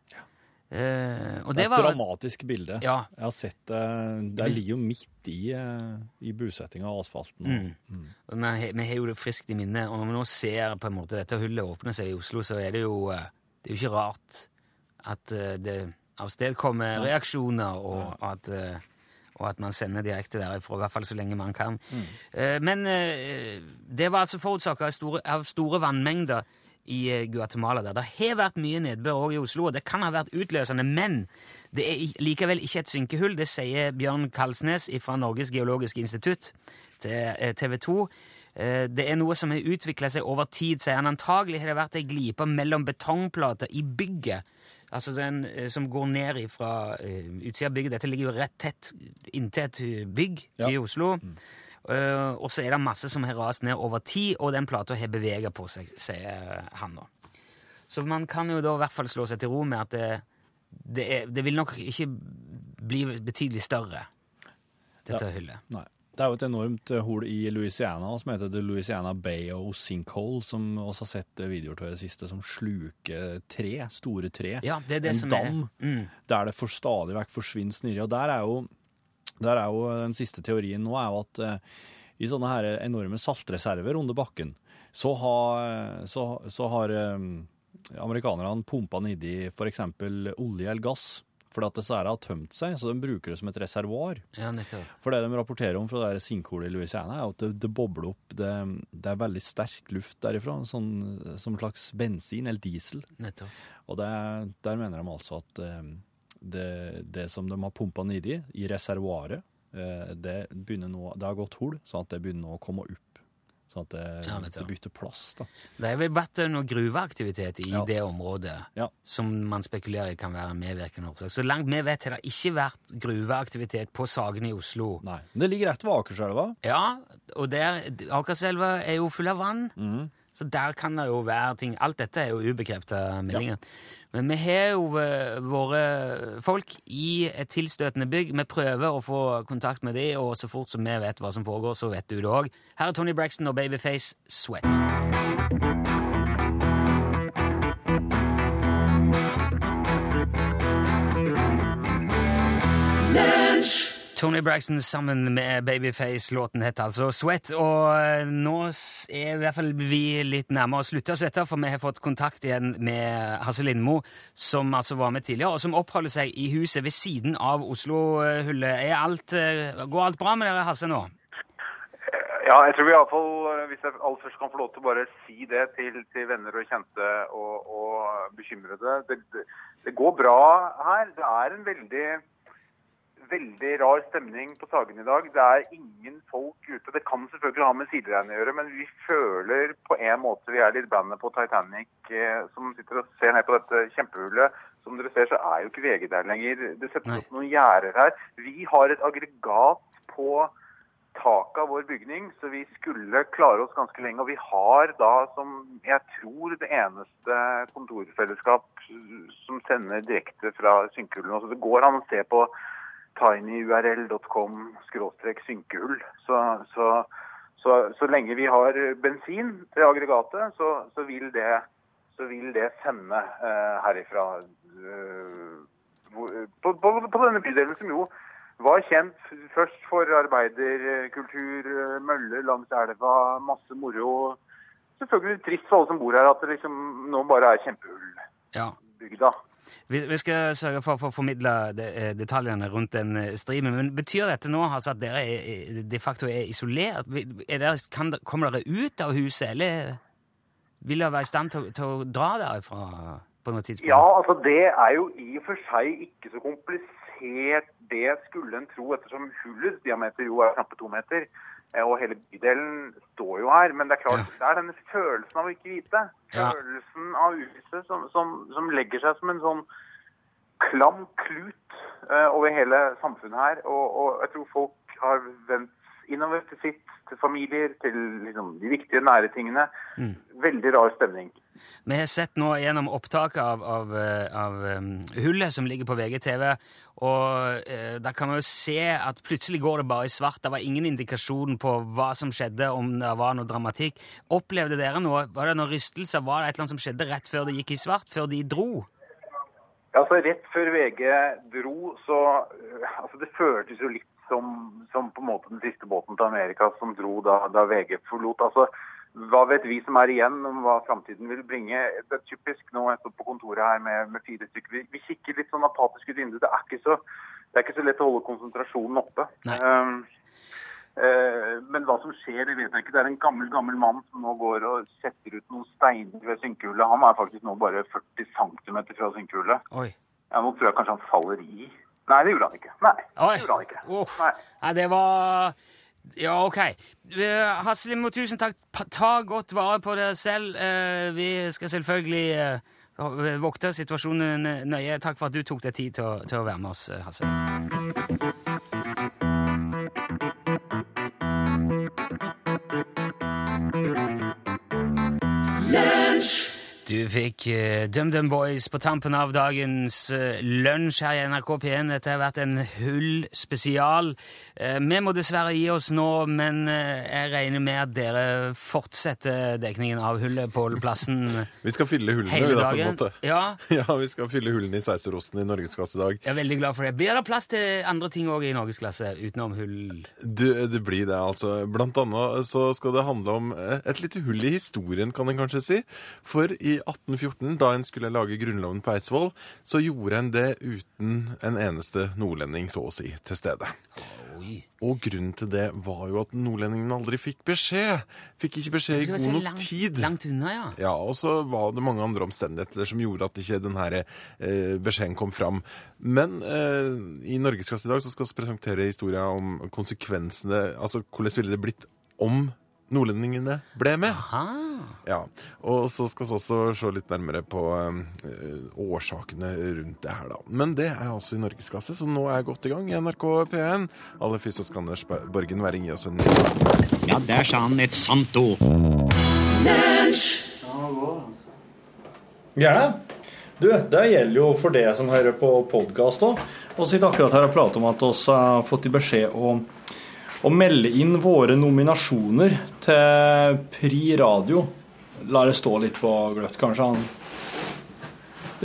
Eh, og Det er et var dramatisk bilde. Ja. Jeg har sett det. Det ligger jo midt i, i bosettinga av asfalten. Mm. Mm. Har- vi har jo det friskt i minne, og når vi nå ser på en måte dette hullet åpne seg i Oslo, så er det jo, det er jo ikke rart at det avstedkommer reaksjoner, og at, eh, og at man sender direkte derifra, i hvert fall så lenge man kan. Eh, Men eh, det var altså forårsaka av av store vannmengder i eh, Guatemala. der. Det har vært mye nedbør òg i Oslo, og det kan ha vært utløsende, men det er likevel ikke et synkehull. Det sier Bjørn Kalsnes fra Norges geologiske institutt til eh, TV 2. Eh, Det er noe som har utvikla seg over tid, sier han. Antagelig har det vært ei glipe mellom betongplater i bygget. Altså den eh, som går ned fra utsida av bygget. Dette ligger jo rett tett inntil et eh, bygg Ja. i Oslo. Eh, og så er det masse som har rast ned over tid, og den plata har bevega på seg, sier han da. Så man kan jo da i hvert fall slå seg til ro med at det, det, er, det vil nok ikke bli betydelig større, dette hullet. Nei. Det er jo et enormt eh, hull i Louisiana som heter The Louisiana Bay of Sinkhole, som også har sett eh, videoer til i det siste, som sluker tre, store tre. Ja, det er det en som dam er mm. der det for stadig vekk forsvinner snirre. Og der er, jo, der er jo den siste teorien nå er jo at uh, i sånne her enorme saltreserver under bakken, så har, så, så har um, amerikanerne pumpa nedi f.eks. olje eller gass. Fordi at disse her har tømt seg, så de bruker det som et reservoar. Ja, nettopp. For det de rapporterer om fra det sinkhullet i Louisiana, er at det, det bobler opp. Det, det er veldig sterk luft derifra, sånn, som slags bensin eller diesel. nettopp. Og det, der mener de altså at eh, det, det som de har pumpa nedi, i reservoaret, eh, det, nå, det har gått hull, sånn at det begynner nå å komme opp. Sånn at det, Ja, det bytter plass. da. Det har vel vært noe gruveaktivitet i Ja. det området Ja. som man spekulerer i kan være en medvirkende årsak. Så langt vi vet, har det ikke vært gruveaktivitet på Sagene i Oslo. Nei. Men Det ligger rett ved Akerselva. Ja, og der, Akerselva er jo full av vann, så der kan det jo være ting. Alt dette er jo ubekrefta meldinger. Men vi har jo eh, våre folk i et tilstøtende bygg. Vi prøver å få kontakt med dem, og så fort som vi vet hva som foregår, så vet du det òg. Her er Tony Braxton og Babyface Sweat. Tony Braxton sammen med Babyface. Låten heter altså Sweat. Og eh, nå er i hvert fall vi litt nærmere å slutte å svette, for vi har fått kontakt igjen med Hasse Lindmo, som altså var med tidligere, og som oppholder seg i huset ved siden av Oslo-hullet. Alt, eh, Går alt bra med dere, Hasse, nå? Ja, jeg tror vi iallfall, hvis jeg aller først kan få lov til å bare si det til, til venner og kjente og, og bekymrede det, det, det går bra her. Det er en veldig veldig rar stemning på Sagen i dag. Det er ingen folk ute. Det kan selvfølgelig ha med sideregnet å gjøre, men vi føler på en måte vi er litt bandet på Titanic eh, som sitter og ser ned på dette kjempehullet. Som dere ser, så er jo ikke VG der lenger. Det settes opp noen gjerder her. Vi har et aggregat på taket av vår bygning, så vi skulle klare oss ganske lenge. Og vi har da, som jeg tror, det eneste kontorfellesskap som sender direkte fra synkehullene. Så det går an å se på tinyurl.com synkehull. Så, så, så, så lenge vi har bensin til aggregatet, så, så, vil, det, så vil det sende eh, herifra. eh, på, på, på denne bydelen som jo var kjent først for arbeiderkultur, eh, møller langs elva, masse moro. Selvfølgelig trist for alle som bor her at det liksom nå bare er kjempehullbygda. Ja. Vi, vi skal sørge for å formidle de, eh, detaljene rundt den eh, streamen. Men betyr dette nå altså, at dere er, de facto er isolert? Er dere, kan, kommer dere ut av huset, eller vil dere være i stand til, til å dra derfra? på noe tidspunkt? Ja, altså det er jo i og for seg ikke så komplisert det skulle en tro, ettersom hullets diameter jo er knappe to meter. Eh, Og hele bydelen står jo her. Men det er klart, Ja. det er denne følelsen av å ikke vite. Ja. Følelsen av uvisse som, som, som legger seg som en sånn klam klut uh, over hele samfunnet her. Og, og jeg tror folk har vendt innover til sitt, til familier, til liksom, de viktige, nære tingene. Mm. Veldig rar stemning. Vi har sett nå gjennom opptaket av, av, eh, av um, hullet som ligger på VGTV, og eh, der kan man jo se at plutselig går det bare i svart. Det var ingen indikasjon på hva som skjedde, om det var noe dramatikk. Opplevde dere noe? Var det noen rystelser? Var det et eller annet som skjedde rett før det gikk i svart? Før de dro? Altså Rett før VG dro, så øh, altså Det føltes jo litt som, som på en måte den siste båten til Amerika som dro da, da VG forlot. Altså, Hva vet vi som er igjen om hva framtiden vil bringe? Det er typisk nå jeg står på kontoret her med, med fire stykker. Vi, vi kikker litt sånn apatisk ut vinduet. Det er ikke så, det er ikke så lett å holde konsentrasjonen oppe. Um, uh, men hva som skjer, det vet jeg ikke. Det er en gammel gammel mann som nå går og setter ut noen steiner ved synkehullet. Han er faktisk nå bare 40 cm fra synkehullet. Ja, nå tror jeg kanskje han faller i. Nei, det gjorde han ikke. Nei, det gjorde han ikke. Nei. Nei, det var Ja, ok. Haslimo, tusen takk. Ta godt vare på dere selv. Eh, Vi skal selvfølgelig eh, vokte situasjonen nøye. Takk for at du tok deg tid til å, til å være med oss, eh, fikk uh, DumDum Boys på tampen av dagens uh, lunsj her i NRK P1. Dette har vært en hull-spesial. Eh, vi må dessverre gi oss nå, men eh, jeg regner med at dere fortsetter dekningen av hullet på plassen [laughs] Vi skal fylle hullene, hele dagen. da. Ja, [laughs] Ja, vi skal fylle hullene i sveitserosten i Norgesklasse i dag. jeg er veldig glad for det. Blir det plass til andre ting òg i norgesklasse utenom hull? Du, det blir det, altså. Blant annet så skal det handle om eh, et lite hull i historien, kan en kanskje si. For i 1814, da en skulle lage Grunnloven på Eidsvoll, så gjorde en det uten en eneste nordlending, så å si, til stede. Og grunnen til det var jo at nordlendingene aldri fikk beskjed. Fikk ikke beskjed i god nok langt, tid. Langt unna, ja. Ja, og så var det mange andre omstendigheter som gjorde at ikke denne eh, beskjeden kom fram. Men eh, i Norgesklasse i dag så skal vi presentere historien om konsekvensene, altså hvordan ville det blitt om nordlendingene ble med. Aha. Ja, Og så skal vi også se litt nærmere på eh, årsakene rundt det her, da. Men det er altså i norgesklasse, så nå er jeg godt i gang i NRK P1. Aller først skal Anders Borgen være gi oss en Ja, der sa han et sant ord. Gjerne. Du, det gjelder jo for det som hører på podkast òg. Vi sitter akkurat her og prater om at vi har fått i beskjed å, å melde inn våre nominasjoner til Pri Radio. La det stå litt på gløtt, kanskje. han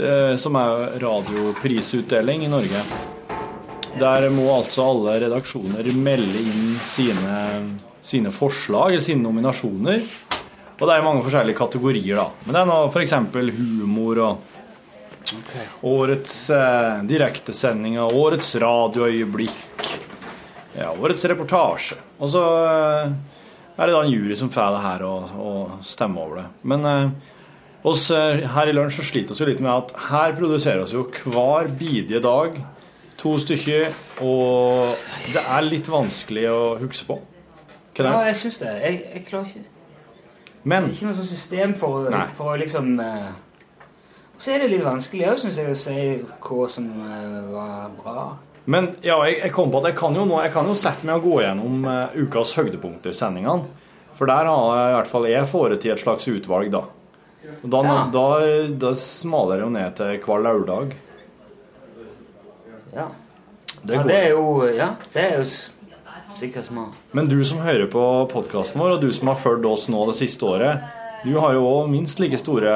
eh, Som er radioprisutdeling i Norge. Der må altså alle redaksjoner melde inn sine, sine forslag, eller sine nominasjoner. Og det er mange forskjellige kategorier, da. Men det er nå f.eks. humor og årets eh, direktesendinger, årets radioøyeblikk, ja, årets reportasje. Og så eh, er det da en jury som får det her og, og stemmer over det. Men eh, oss eh, her i lunsj så sliter vi jo litt med at her produserer oss jo hver bidige dag To stykker, og det er litt vanskelig å huske på. Hva Ja, det er. jeg syns det. Jeg, jeg klarer ikke Men Det er ikke noe sånt system for, for å liksom eh, Så er det litt vanskelig òg, syns jeg, å si hva som eh, var bra. Men ja, jeg, jeg kom på at jeg kan jo nå Jeg kan jo sette meg og gå gjennom uh, ukas høydepunkter, sendingene. For der har jeg, i hvert fall jeg foretatt et slags utvalg, da. Og da, Ja. da, da smaler jeg jo ned til hver lørdag. Ja. Det ja, det er jo Ja, det er jo sikkert smart. Men du som hører på podkasten vår, og du som har fulgt oss nå det siste året, du har jo òg minst like store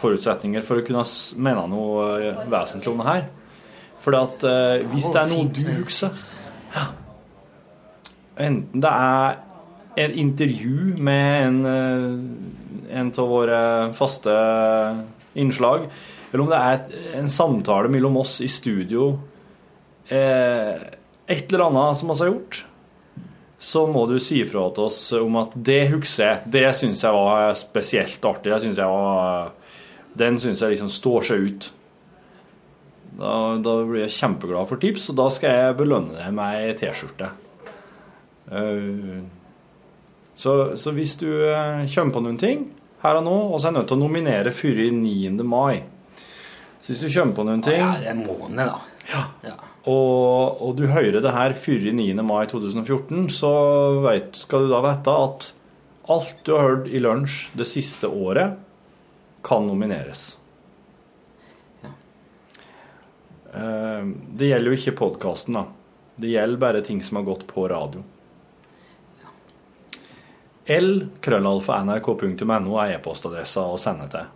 forutsetninger for å kunne mene noe eh, vesentlig om det her. For at uh, hvis det er noe du husker ja. Enten det er et intervju med en, eh, en av våre faste innslag, eller om det er et, en samtale mellom oss i studio eh, Et eller annet som vi har gjort, så må du si ifra til oss om at det husker jeg. Det syns jeg var spesielt artig. Jeg synes jeg var, den syns jeg liksom står seg ut. Da, da blir jeg kjempeglad for tips, og da skal jeg belønne deg med ei T-skjorte. Eh, så, så hvis du eh, kommer på noen ting her og nå, og så er jeg nødt til å nominere før 9. mai Så hvis du kommer på noen ting Ja, det er en måned, da. Ja. og, og du hører det her før 9. mai 2014, så vet, skal du da vite at alt du har hørt i lunsj det siste året, kan nomineres. Eh, Det gjelder jo ikke podkasten, da. Det gjelder bare ting som har gått på radio. l-krøllalfa.nrk.no er e-postadressa å sende til.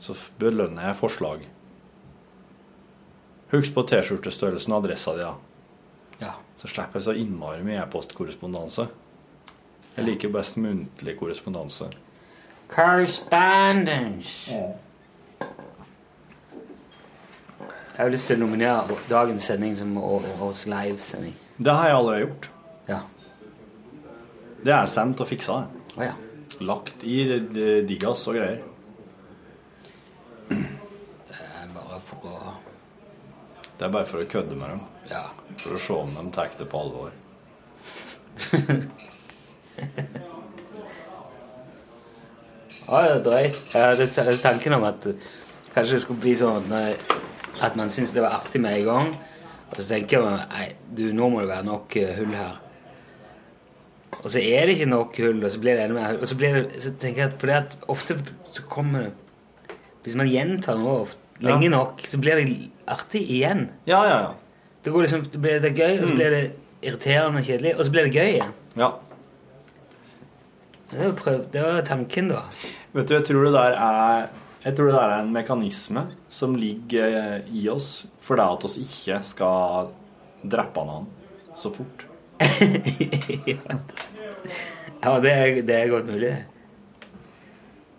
Så belønner jeg forslag. Husk på T-skjortestørrelsen og adressa di, da. Ja. Så slipper jeg så innmari mye e-postkorrespondanse. Jeg liker best muntlig korrespondanse. Correspondence. Jeg har lyst til å nominere dagens sending som årets livesending. Det har jeg allerede gjort. Ja. Det er sendt og fiksa. det. Å ja. Lagt i det- det digas og greier. Det er bare for å Det er bare for å kødde med dem. Ja. For å se om de tar det på alvor. [laughs] Ja, er drøyt. T- tanken om at kanskje det skulle bli sånn at, når- at man syntes det var artig med en gang. Og så tenker man nei, du, nå må det være nok eh, hull her. Og så er det ikke nok hull, og så blir det enda mer hull. Og så, blir det, så tenker jeg at fordi at ofte så kommer det Hvis man gjentar noe ofte, lenge Ja. nok, så blir det artig igjen. Ja, ja, ja. Det, går liksom, det blir det gøy, og så blir det irriterende og kjedelig, og så blir det gøy igjen. ja. Det var, prøv, det var tanken, da. Vet du, jeg tror det der er jeg tror det er en mekanisme som ligger eh, i oss for det at oss ikke skal drepe noen så fort. [laughs] Ja, det er, det er godt mulig.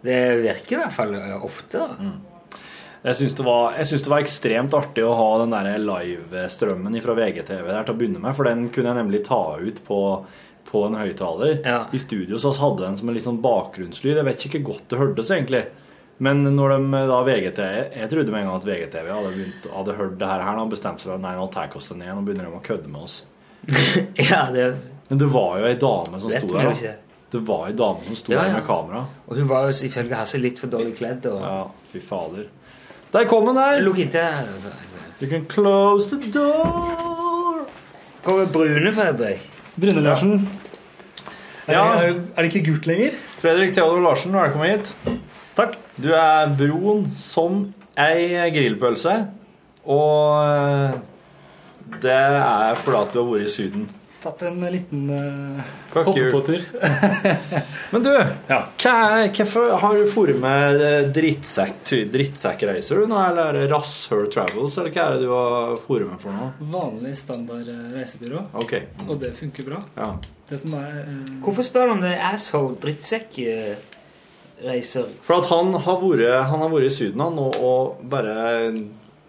Det virker i hvert fall ofte, da. Jeg syns det, var- det var ekstremt artig å ha den der livestrømmen fra VGTV der til å begynne med, for den kunne jeg nemlig ta ut på, på en høyttaler. Ja. I studio så hadde den som en sånn bakgrunnslyd. Jeg vet ikke hvor godt det hørtes, egentlig. Men når de da VGTV Jeg trodde med en gang at VGTV hadde, begynt, hadde hørt det her, og bestemt seg for nei, nå tar oss den ned, nå begynner de å kødde med oss. [laughs] Ja, det, Men det var jo ei dame som sto der. da. Det var ei dame som sto Ja, der med kamera. Og hun var jo ifølge Hasse litt for dårlig kledd. Og... Ja, fy fader. Der kom den der! Lukk inntil You can close the door. Kommer Brune, Fredrik? Brune Larsen. Ja. Er, er det ikke gult lenger? Fredrik Theodor Larsen, velkommen hit. Takk. Du er broen som ei grillpølse, og eh, det er fordi at du har vært i Syden. Tatt en liten uh, Fuck hoppepåtur. Men du, Ja. hva hvorfor har du vært med drittsekkreiser drittsekk, du nå, eller er Rasshøl Travels, eller hva er det du har vært med for nå? Vanlig standard eh, reisebyrå. Okay. Og det funker bra. ja. Det som er uh... Hvorfor spør du om det er asshole drittsekk-reiser? For at han har vært, han har vært i Syden han, og, og bare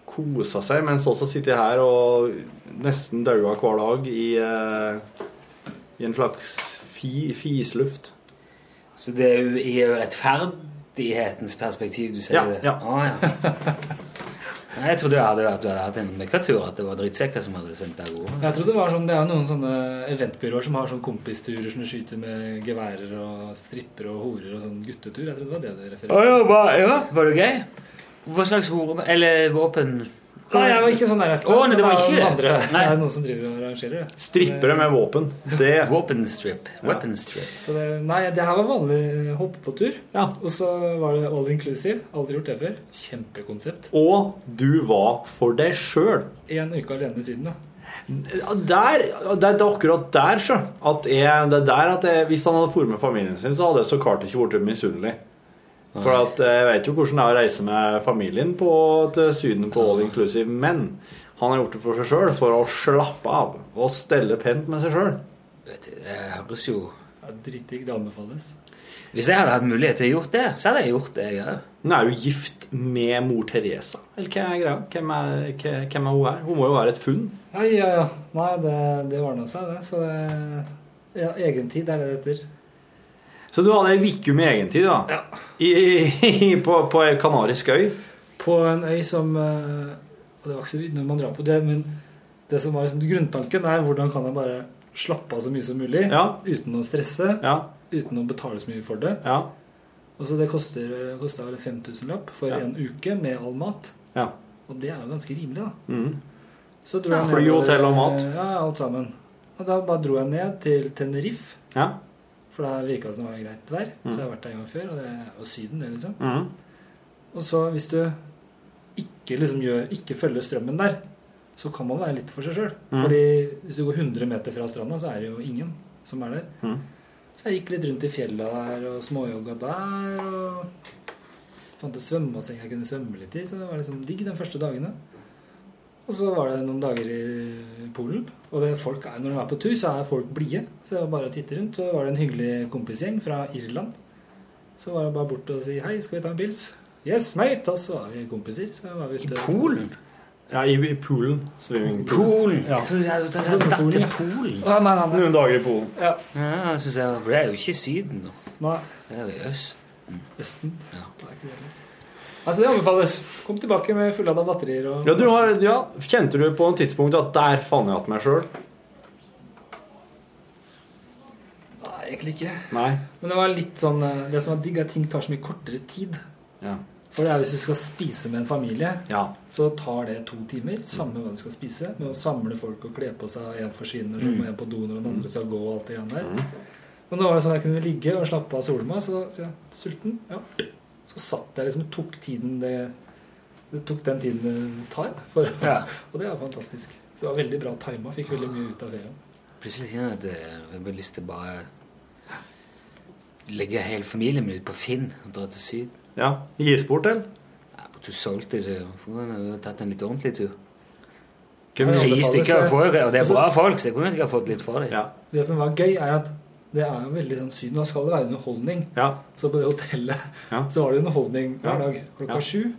kosa seg, mens også sitter her og nesten daua hver dag i, eh, i en slags fi, fisluft. Så det er jo i rettferdighetens perspektiv du sier Ja, det? ja. Ah, ja. [laughs] Nei, Jeg trodde jeg hadde, at du hadde hatt en møkkatur, at det var drittsekker som hadde sendt deg av. Jeg trodde Det var sånn, det er jo noen sånne eventbyråer som har sånn kompisturer som skyter med geværer og stripper og horer og sånn guttetur. Jeg trodde det var det det Å refererte ja, hva- ja, var det gøy? Hva slags hore... Eller våpen? Nei, jeg var ikke sånn der. Å, nei, det var ikke andre. Nei. Det er noen som driver og arrangerer det. Strippere med våpen. Det Våpenstrip. Weaponstrip. Så det, nei, det her var vanlig hoppe på tur. Ja. Og så var det all inclusive. Aldri gjort det før. Kjempekonsept. Og du var for deg sjøl. En uke alene siden, da. Der, det er akkurat der, så. At jeg, det er der at jeg, hvis han hadde vært med familien sin, så hadde jeg så klart ikke blitt misunnelig. For at jeg vet jo hvordan det er å reise med familien på, til Syden på all inclusive, men han har gjort det for seg sjøl, for å slappe av og stelle pent med seg sjøl. Det høres jo Dritdigg. Det anbefales. Hvis jeg hadde hatt mulighet til å gjort det, så hadde jeg gjort det, jeg òg. Hun er jo gift med mor Teresa. Eller hva er greia? Hvem er, hvem er hun her? Hun må jo være et funn. Ja, ja, ja. Nei, det, det ordna seg, det. Så det ja, Egentid er det det heter. Så du hadde ei uke med egentid, da? I, i, på, på en kanarisk øy? På en øy som eh, og Det var ikke så vidt når man drar på det, men det som var liksom, grunntanken, er hvordan kan jeg bare slappe av så mye som mulig Ja. uten å stresse, Ja. uten å betale så mye for det. Ja. Og så Det koster, kosta vel 5000 lapp for Ja. en uke med all mat. Ja. Og det er jo ganske rimelig, da. Mhm. Så dro Ja, jeg fly, nedover- hotell og mat. Ja, alt sammen. Og da bare dro jeg ned til Tenerife. Ja. For da virka det som det var greit vær. Mm. Så jeg har vært der en gang før, og det og Syden, det, liksom. Mm. Og så hvis du ikke liksom gjør Ikke følger strømmen der, så kan man være litt for seg sjøl. Mm. Fordi hvis du går 100 meter fra stranda, så er det jo ingen som er der. Mm. Så jeg gikk litt rundt i fjella der og småjogga der. Og fant et svømmebasseng jeg kunne svømme litt i, så det var liksom digg de første dagene. Og så var det noen dager i Polen. Og det folk er, når de er på tur, så er folk blide. Så det var bare å titte rundt. Så var det en hyggelig kompisgjeng fra Irland. Så var det bare bort og si hei, skal vi ta en pils? Yes, mate! Og så var vi kompiser. Så var vi ute. I Polen? Ja, i, i Polen. Polen? Ja. Jeg tror jeg tatt til Polen. Nei, nei, nei. Noen dager i Polen. Ja. Ja, synes jeg, for det er jo ikke i Syden, da. Nei. Det er jo i Østen. Østen. Ja. Det er ikke det. Altså, det anbefales. Kom tilbake med fullada batterier og Ja, du har, ja, Kjente du på et tidspunkt at der fant jeg hatt meg sjøl? Nei, egentlig ikke. Nei. Men det var litt sånn eh, Det som var digg, er at ting tar så mye kortere tid. Ja. For det er hvis du skal spise med en familie, Ja. så tar det to timer. Samme hva du skal spise. Med å samle folk og kle på seg, og én forsvinner, så må en på do når den andre skal gå, og alt det greiene der. Men nå var det sånn at jeg kunne ligge og slappe av og sole meg, så sier jeg sulten. Ja. Så satt jeg liksom og tok tiden det Det tok den tiden det tar. For, Ja. [laughs] Og det er fantastisk. Så det var veldig bra tima. Fikk veldig mye ut av ferien. Plutselig kjenner jeg at eh, jeg har lyst til bare legge hele familien min ut på Finn og dra til Syden. ja. Gis bort, eller? Ja, på to solgte, så får jeg har tatt en litt ordentlig tur. Tre stykker, eh, og det er altså- bra folk, så jeg kunne sikkert fått litt for dem. Ja. Det som var gøy, er at det er jo veldig sånn synd. Da skal det være underholdning. Ja. Så på det hotellet Ja. [laughs] så var det underholdning hver dag. Klokka Ja. sju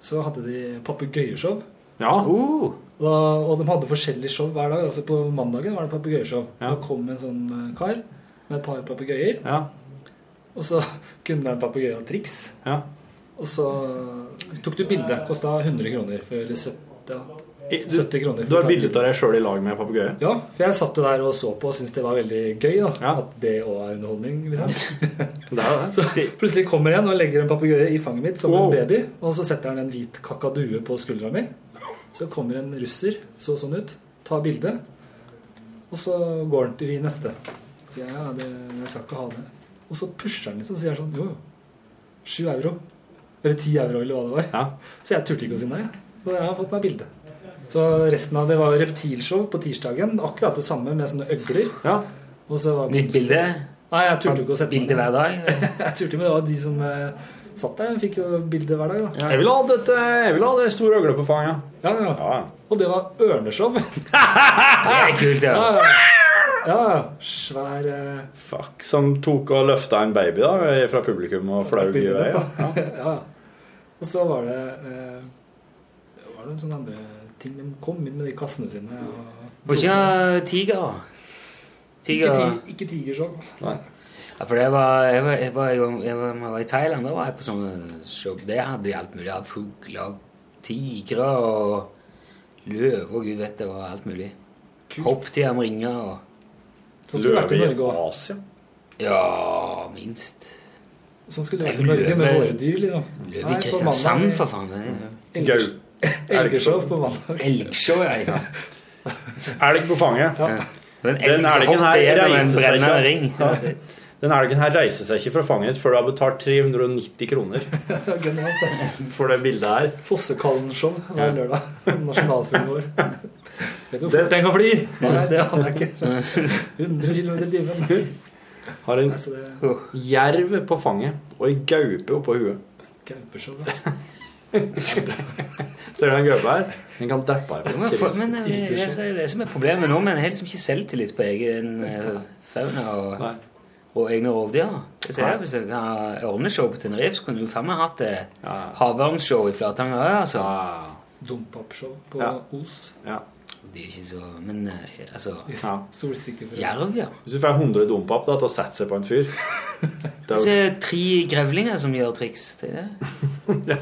så hadde de papegøyeshow. Ja. Uh, Da, og de hadde forskjellige show hver dag. Altså På mandagen var det papegøyeshow. Ja. Da kom en sånn eh, kar med et par papegøyer. Ja. Og så [laughs] kunne den papegøyen ha triks. ja. Og så tok du bilde. Kosta 100 kroner. For, eller 70, ja. I- Du, 70 kroner. du har bildet av deg sjøl i lag med papegøye? Ja, for jeg satt jo der og så på og syntes det var veldig gøy. da Ja. At det òg er underholdning. liksom Det er det. [laughs] Så plutselig kommer en og legger en papegøye i fanget mitt som Wow. en baby. Og så setter han en hvit kakadue på skuldra mi. Så kommer en russer, så sånn ut, tar bilde. Og så går han til vi neste. Så jeg ja, det, jeg skal ikke ha det. Og så pusher han litt og sier sånn jo, jo. Sju euro. Eller ti euro, eller hva det var. Ja. Så jeg turte ikke å si nei. Så jeg har fått meg bilde. Så resten av det var reptilshow på tirsdagen. Akkurat det samme med sånne øgler. ja. Og så var nytt bilde. Nei, jeg turte ikke å sette Bilde hver dag. [laughs] jeg turte, men det var de som eh, satt der, fikk jo bilde hver dag. da. Jeg ville hatt et, eh, jeg vil ha det store øgle på fanget. Ja, ja. Ja. Og det var ørneshow. [laughs] Det er kult, ja. ja, ja. ja, svær uh... Fuck. Som tok og løfta en baby da fra publikum og flaug i vei. Ja. Ja. [laughs] ja. Og så var det Det var noen sånne andre ting. De kom inn med de kassene sine. Og Var ikke tiger? ikke, Tiger ti, ikke tigershow. Nei. Ja, for jeg var, jeg var, jeg var, jeg var, jeg var, jeg var i Thailand, da var jeg på sånne show. Der hadde de alt mulig av fugler, av tigre og løver og gud vet det, var alt mulig. Hopp til amringer og Sånn skulle det vært i Norge og Asia? Ja, minst. Sånn skulle det vært i Norge med våre dyr, liksom. Løve i Kristiansand, for faen. det er- Gau. [laughs] Elgshow på mandag. Elgshow, ja. [laughs] Elg på fanget. Ja. Den Den elgen her reiser seg ikke. Ja. Den elgen her reiser seg ikke fra fanget før du har betalt 390 kroner [laughs] for det bildet her. Fossekallen-show hver lørdag. Nasjonalfilmen vår. Vet du hvor fort den kan fly? Nei, det aner jeg ikke. 100 km i timen. Har en jerv på fanget og ei gaupe oppå huet. Gaupeshow, ja. [laughs] Ser du den gaupa her? Den kan deppe her. Men, for, men eh, det, er så- det som er problemet nå, men jeg har liksom ikke selvtillit på egen uh, fauna og, og egne rovdyr. Hvis jeg, hvis jeg kan ørneshow på Tenerife, så kunne du faen meg hatt det havørnshow i Flatanger òg, altså. Dump-up-show på Ja. Os. ja. Det er ikke så Men eh, altså ja. Solsikker. Jerv, ja. Hvis du får 100 dompap da, til å sette seg på en fyr [laughs] Det er jo tre grevlinger som gjør triks. Det er, [laughs] ja.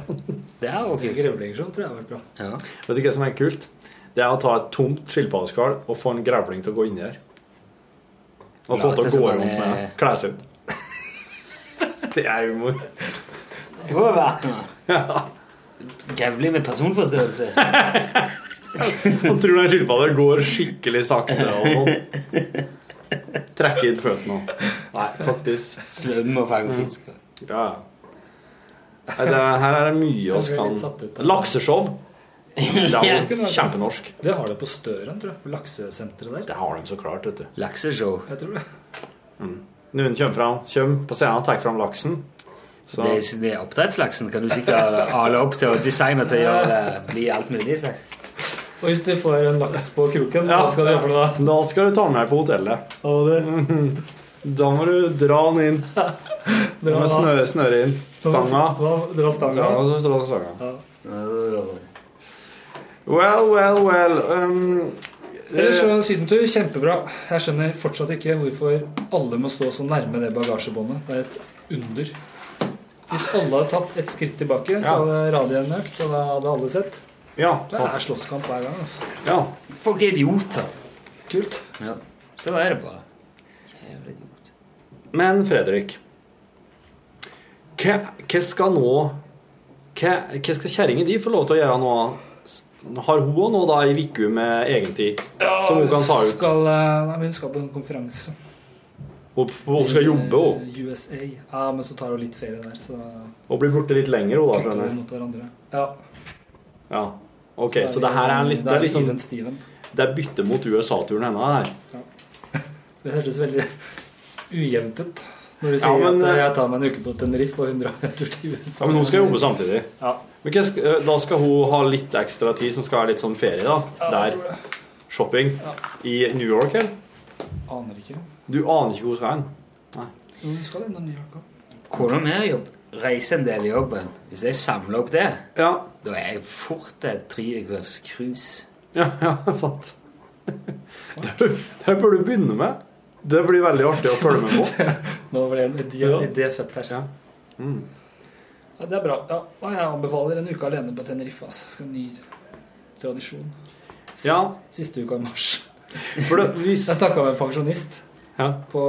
det er ok. Grevlingshow tror jeg har vært bra. Ja. Vet du hva som er kult? Det er å ta et tomt skilpaddeskall og få en grevling til å gå inni der. Og få til å gå rundt med Kle seg ut. [laughs] Det er humor. Det må være vært noe. Grevling med personforstørrelse. [laughs] Og tror den skilpadda går skikkelig sakte og sånn. Trekker inn føttene og Nei, faktisk. Sløm og fange fisk. Ja. Nei, det, her er det mye vi kan ut Lakseshow. Det er Ja. jo kjempenorsk. Det har det på Støren, tror jeg. På laksesenteret der. Det har de så klart, vet du. Lakseshow. Jeg tror det. Noen kommer, fram, kommer på scenen og tar fram laksen. Så Det er, det er oppdrettslaksen kan du sikkert [laughs] ale opp til å designe til å gjøre, bli alt mulig slags. Og hvis du får en laks på kroken, Ja. hva skal du gjøre for noe da? da skal du ta den med på hotellet. Da må du dra den inn. [laughs] Du må snøre, snøre inn stanga. Dra stanga. Dra stanga. Ja. Well, well, well. Um, Ellers så så sydentur, kjempebra. Jeg skjønner fortsatt ikke hvorfor alle må stå så nærme det bagasjebåndet. Det er et under. Hvis alle hadde tatt et skritt tilbake, så hadde radioen økt, og da hadde alle sett. Ja, Det er slåsskamp hver gang. altså. ja. Folk er idioter. Kult. Ja. Så er det bare. Jævlig idiot. Men Fredrik Hva, hva skal nå Hva, hva skal kjerringa di få lov til å gjøre nå? Har hun også nå da ei uke med egentid som hun kan ta ut? Skal, eh, nei, hun skal på en konferanse. Hun, hun skal jobbe, hun. USA. Ja, men så tar hun litt ferie der, så Hun blir borte litt lenger, hun da, skjønner jeg. mot. Ja. Ja. Ok, så det her er, en litt, det er liksom. Det er bytte mot USA-turen hennes her. Det hørtes veldig ujevnt ut. Når du Ja, sier men, at eh, jeg tar meg en uke på Tenerife og 100 en tur til USA. Ja, Men hun skal jobbe samtidig. Ja. Eh, da skal hun ha litt ekstra tid, som skal være litt sånn ferie, da. Ja, Der. Shopping. I New York, eller? Aner ikke. Du aner ikke hvor hun skal hen? Nei. Hun skal innom New York òg. Hvordan er jobb. Reiser en del i jobben. Hvis jeg samler opp det, Ja, da er jeg fort et treukers cruise. ja, ja sant. Det, det bør du begynne med. Det blir veldig artig å følge med på. [laughs] Nå ble en idé, idé født her. Ja. Mm. Ja, det er bra. Ja, og jeg anbefaler en uke alene på Tenerife. Skal ny tradisjon. Sist, Ja. Siste uka i mars. For det, hvis Jeg snakka med en pensjonist Ja. på,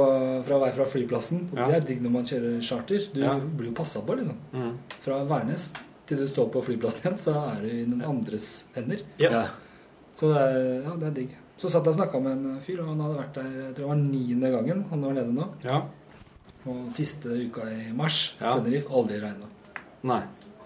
fra vei fra flyplassen. Og Ja. Det er digg når man kjører charter. Du Ja. blir jo passa på, liksom. Mm. Fra Værnes til du står på flyplassen igjen, så er du i noen andres hender. Ja. Så det er, ja, det er digg. Så satt jeg og snakka med en fyr, og han hadde vært der jeg tror det var niende gangen han var nede nå. ja. Og siste uka i mars, Ja. Tenerife, aldri regna.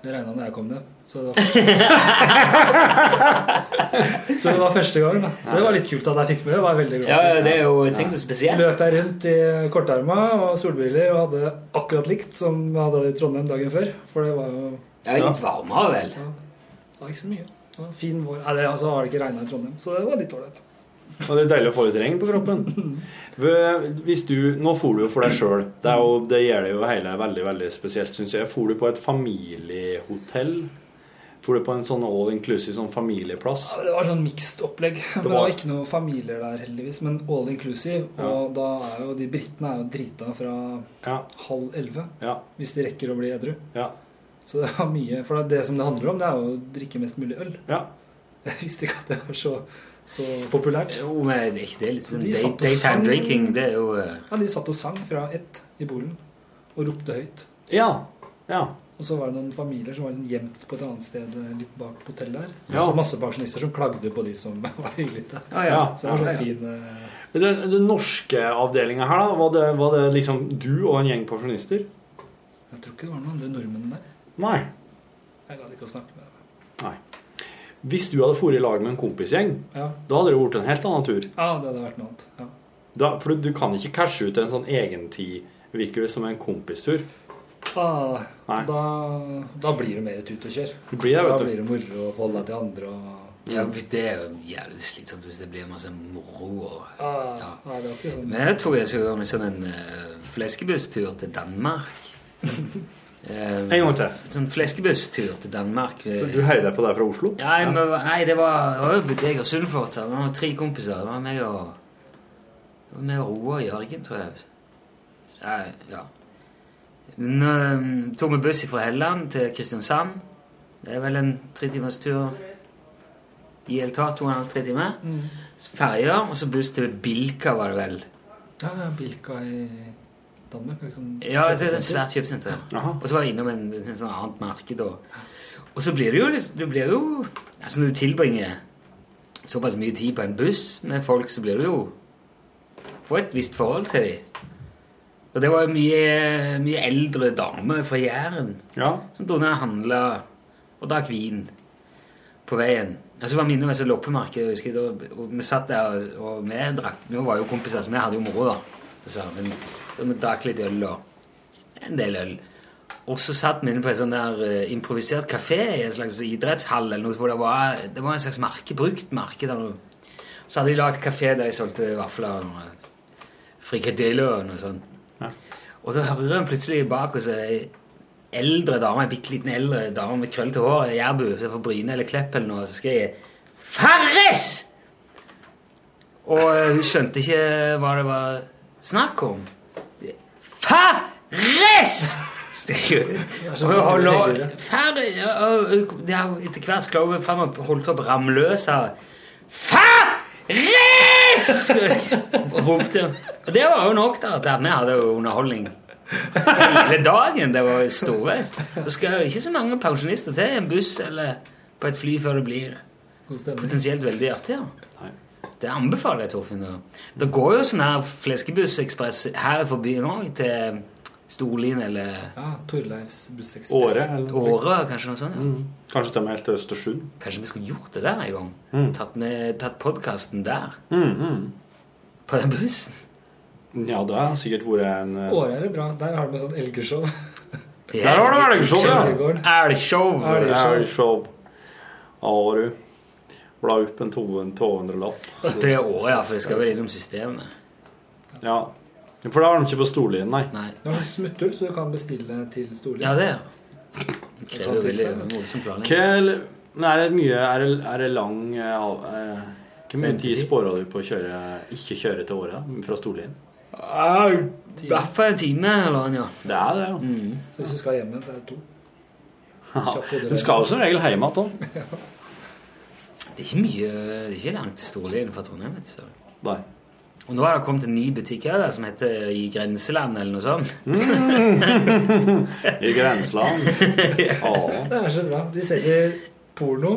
Det regna da jeg kom ned. Så det, var [laughs] så det var første gang. da Så det var litt kult at jeg fikk med. Jeg var veldig glad. Ja, det er jo ting tenkte spesielt. Løp jeg rundt i kortarma og solbriller og hadde akkurat likt som jeg hadde i Trondheim dagen før. For det var jo Ja, litt varmere, vel. det var ikke så mye. Det var fin vår. Nei, det, altså, har det ikke regna i Trondheim, så det var litt ålreit. Og det er deilig å få litt regn på kroppen. [laughs] Hvis du, Nå for du jo for deg sjøl. Det, det gjør det jo hele veldig veldig spesielt, syns jeg. For du på et familiehotell? For du på en sånn all inclusive sånn familieplass? Ja, det var sånn mixed opplegg. Men det var- var ikke noen familier der, heldigvis. Men all inclusive. Og da er jo de britene er jo drita fra Ja. halv elleve. Ja. Hvis de rekker å bli edru. ja. Så det var mye For det som det handler om, det er jo å drikke mest mulig øl. Ja. [laughs] Jeg visste ikke at det var så, så populært. Jo, men det er ikke det litt sånn De day, daytime sang- drinking, det er jo uh... Ja, de satt og sang fra ett i Polen og ropte høyt. Ja. ja. Og så var det noen familier som var liksom gjemt på et annet sted eh, litt bak hotellet her. Og så masse pensjonister som klagde på de som [laughs] var høylytte. Ja, ja. Så det var Ja, sånn ja. fin Men Den, den norske avdelinga her, da, var det, var det liksom du og en gjeng pensjonister? Jeg tror ikke det var noen andre nordmenn der. Nei. Jeg gadd ikke å snakke med dem. Nei. Hvis du hadde dratt i lag med en kompisgjeng, Ja. da hadde det blitt en helt annen tur. Ja, det hadde vært noe annet. Ja. Da, for du kan ikke cashe ut en sånn egentid, virker det som en kompistur. Ah, Nei. da, da blir det mer tut og kjør. Det blir det, vet da du. blir det moro å forholde deg til andre. Og, ja, Det er jo jævlig slitsomt hvis det blir masse moro og ah, ja. det er sånn Men jeg tror jeg skal gå med sånn en uh, fleskebusstur til Danmark. [laughs] Eh, En gang til. Sånn fleskebusstur til Danmark. Du heier deg på det fra Oslo? Nei, men, nei det var, jeg og Sundfort. Det var tre kompiser. Det var meg og meg og Roar Jørgen, tror jeg. Ja, ja. Men, um, tok vi buss fra Helland til Kristiansand. Det er vel en tre timers tur i hele tatt. To og en halv, tre timer. Mm. Ferja, og så buss til Bilka, var det vel. Ja, ja, Bilka i Danmark. Liksom, Ja, det er et svært kjøpesenter. Og så var jeg innom en, en sånn annet marked. Og, og så blir det jo det blir jo Altså Når du tilbringer såpass mye tid på en buss med folk, så blir du jo Får et visst forhold til dem. Og det var mye, mye eldre damer fra Jæren Ja. som dro ned og handla og drakk vin på veien. Og så var vi innom et loppemarked. husker, og Vi satt der, og, og vi drakk Vi var jo kompiser, så vi hadde jo moro, da. Dessverre. Men da vi drakk litt øl og en del øl. Og så satt vi inne på en sånn der uh, improvisert kafé i en slags idrettshall eller noe, hvor det var, det var en slags marke, brukt marked. Så hadde de lagd kafé der de solgte vafler og noe frikadeller og noe sånt. Og så hører hun plutselig bak oss ei eldre dame, ei bitte liten eldre dame med krøllete hår, jærbu så fra Bryne eller Klepp eller noe, så skrev jeg 'Farris!' Og eh, hun skjønte ikke hva det var snakk om. Farris! Og. Og det har Etter hvert skulle hun frem og holdt opp ramløsa. Farris! [laughs] Og ropte. Og det var jo nok, da. At vi hadde jo underholdning hele dagen. Det var storveis. Det skal jo ikke så mange pensjonister til i en buss eller på et fly før det blir potensielt veldig artig. Ja. Det anbefaler jeg, Torfinn. Det går jo sånn her fleskebussekspress her forbi nå, til Storlien eller Ja, Torleifs bussekspress. Åre, eller. Åre, kanskje noe sånt. Ja. Mm. Kanskje til og med helt til Østersund. Kanskje vi skulle gjort det der en gang? Mm. Tatt, med- tatt podkasten der, Mm, mm. på den bussen. Ja, det har sikkert vært en eh, Åre er det bra. Der har de et sånt elgeshow. Der har du elgshow, ja. Elgshow. Elgshow. Elgshow. Ja, du. Bla opp en 200-lapp. Tipper det er året, ja, for vi skal vel innom systemet. Ja. For da har de ikke på Storlien, nei. Nei. Du har smutthull, så du kan bestille til Storlien. Ja, det er det. Det krever veldig planlegging. er det mye Er det, er det lang eh, eh, Hvor mye tid sparer du på å kjøre ikke kjøre til året fra Storlien? I hvert fall en time eller annen, ja. Det er det, jo. Mm. Så hvis du skal hjem igjen, så er det to. Du skal jo som regel hjem igjen. [laughs] Det er ikke mye Det er ikke langt til Storlien fra Trondheim. vet du, så. Nei. Og nå har det kommet en ny butikk her som heter I Grenseland eller noe sånt. [laughs] I grenseland. [laughs] Ja. Det er så bra. De selger porno,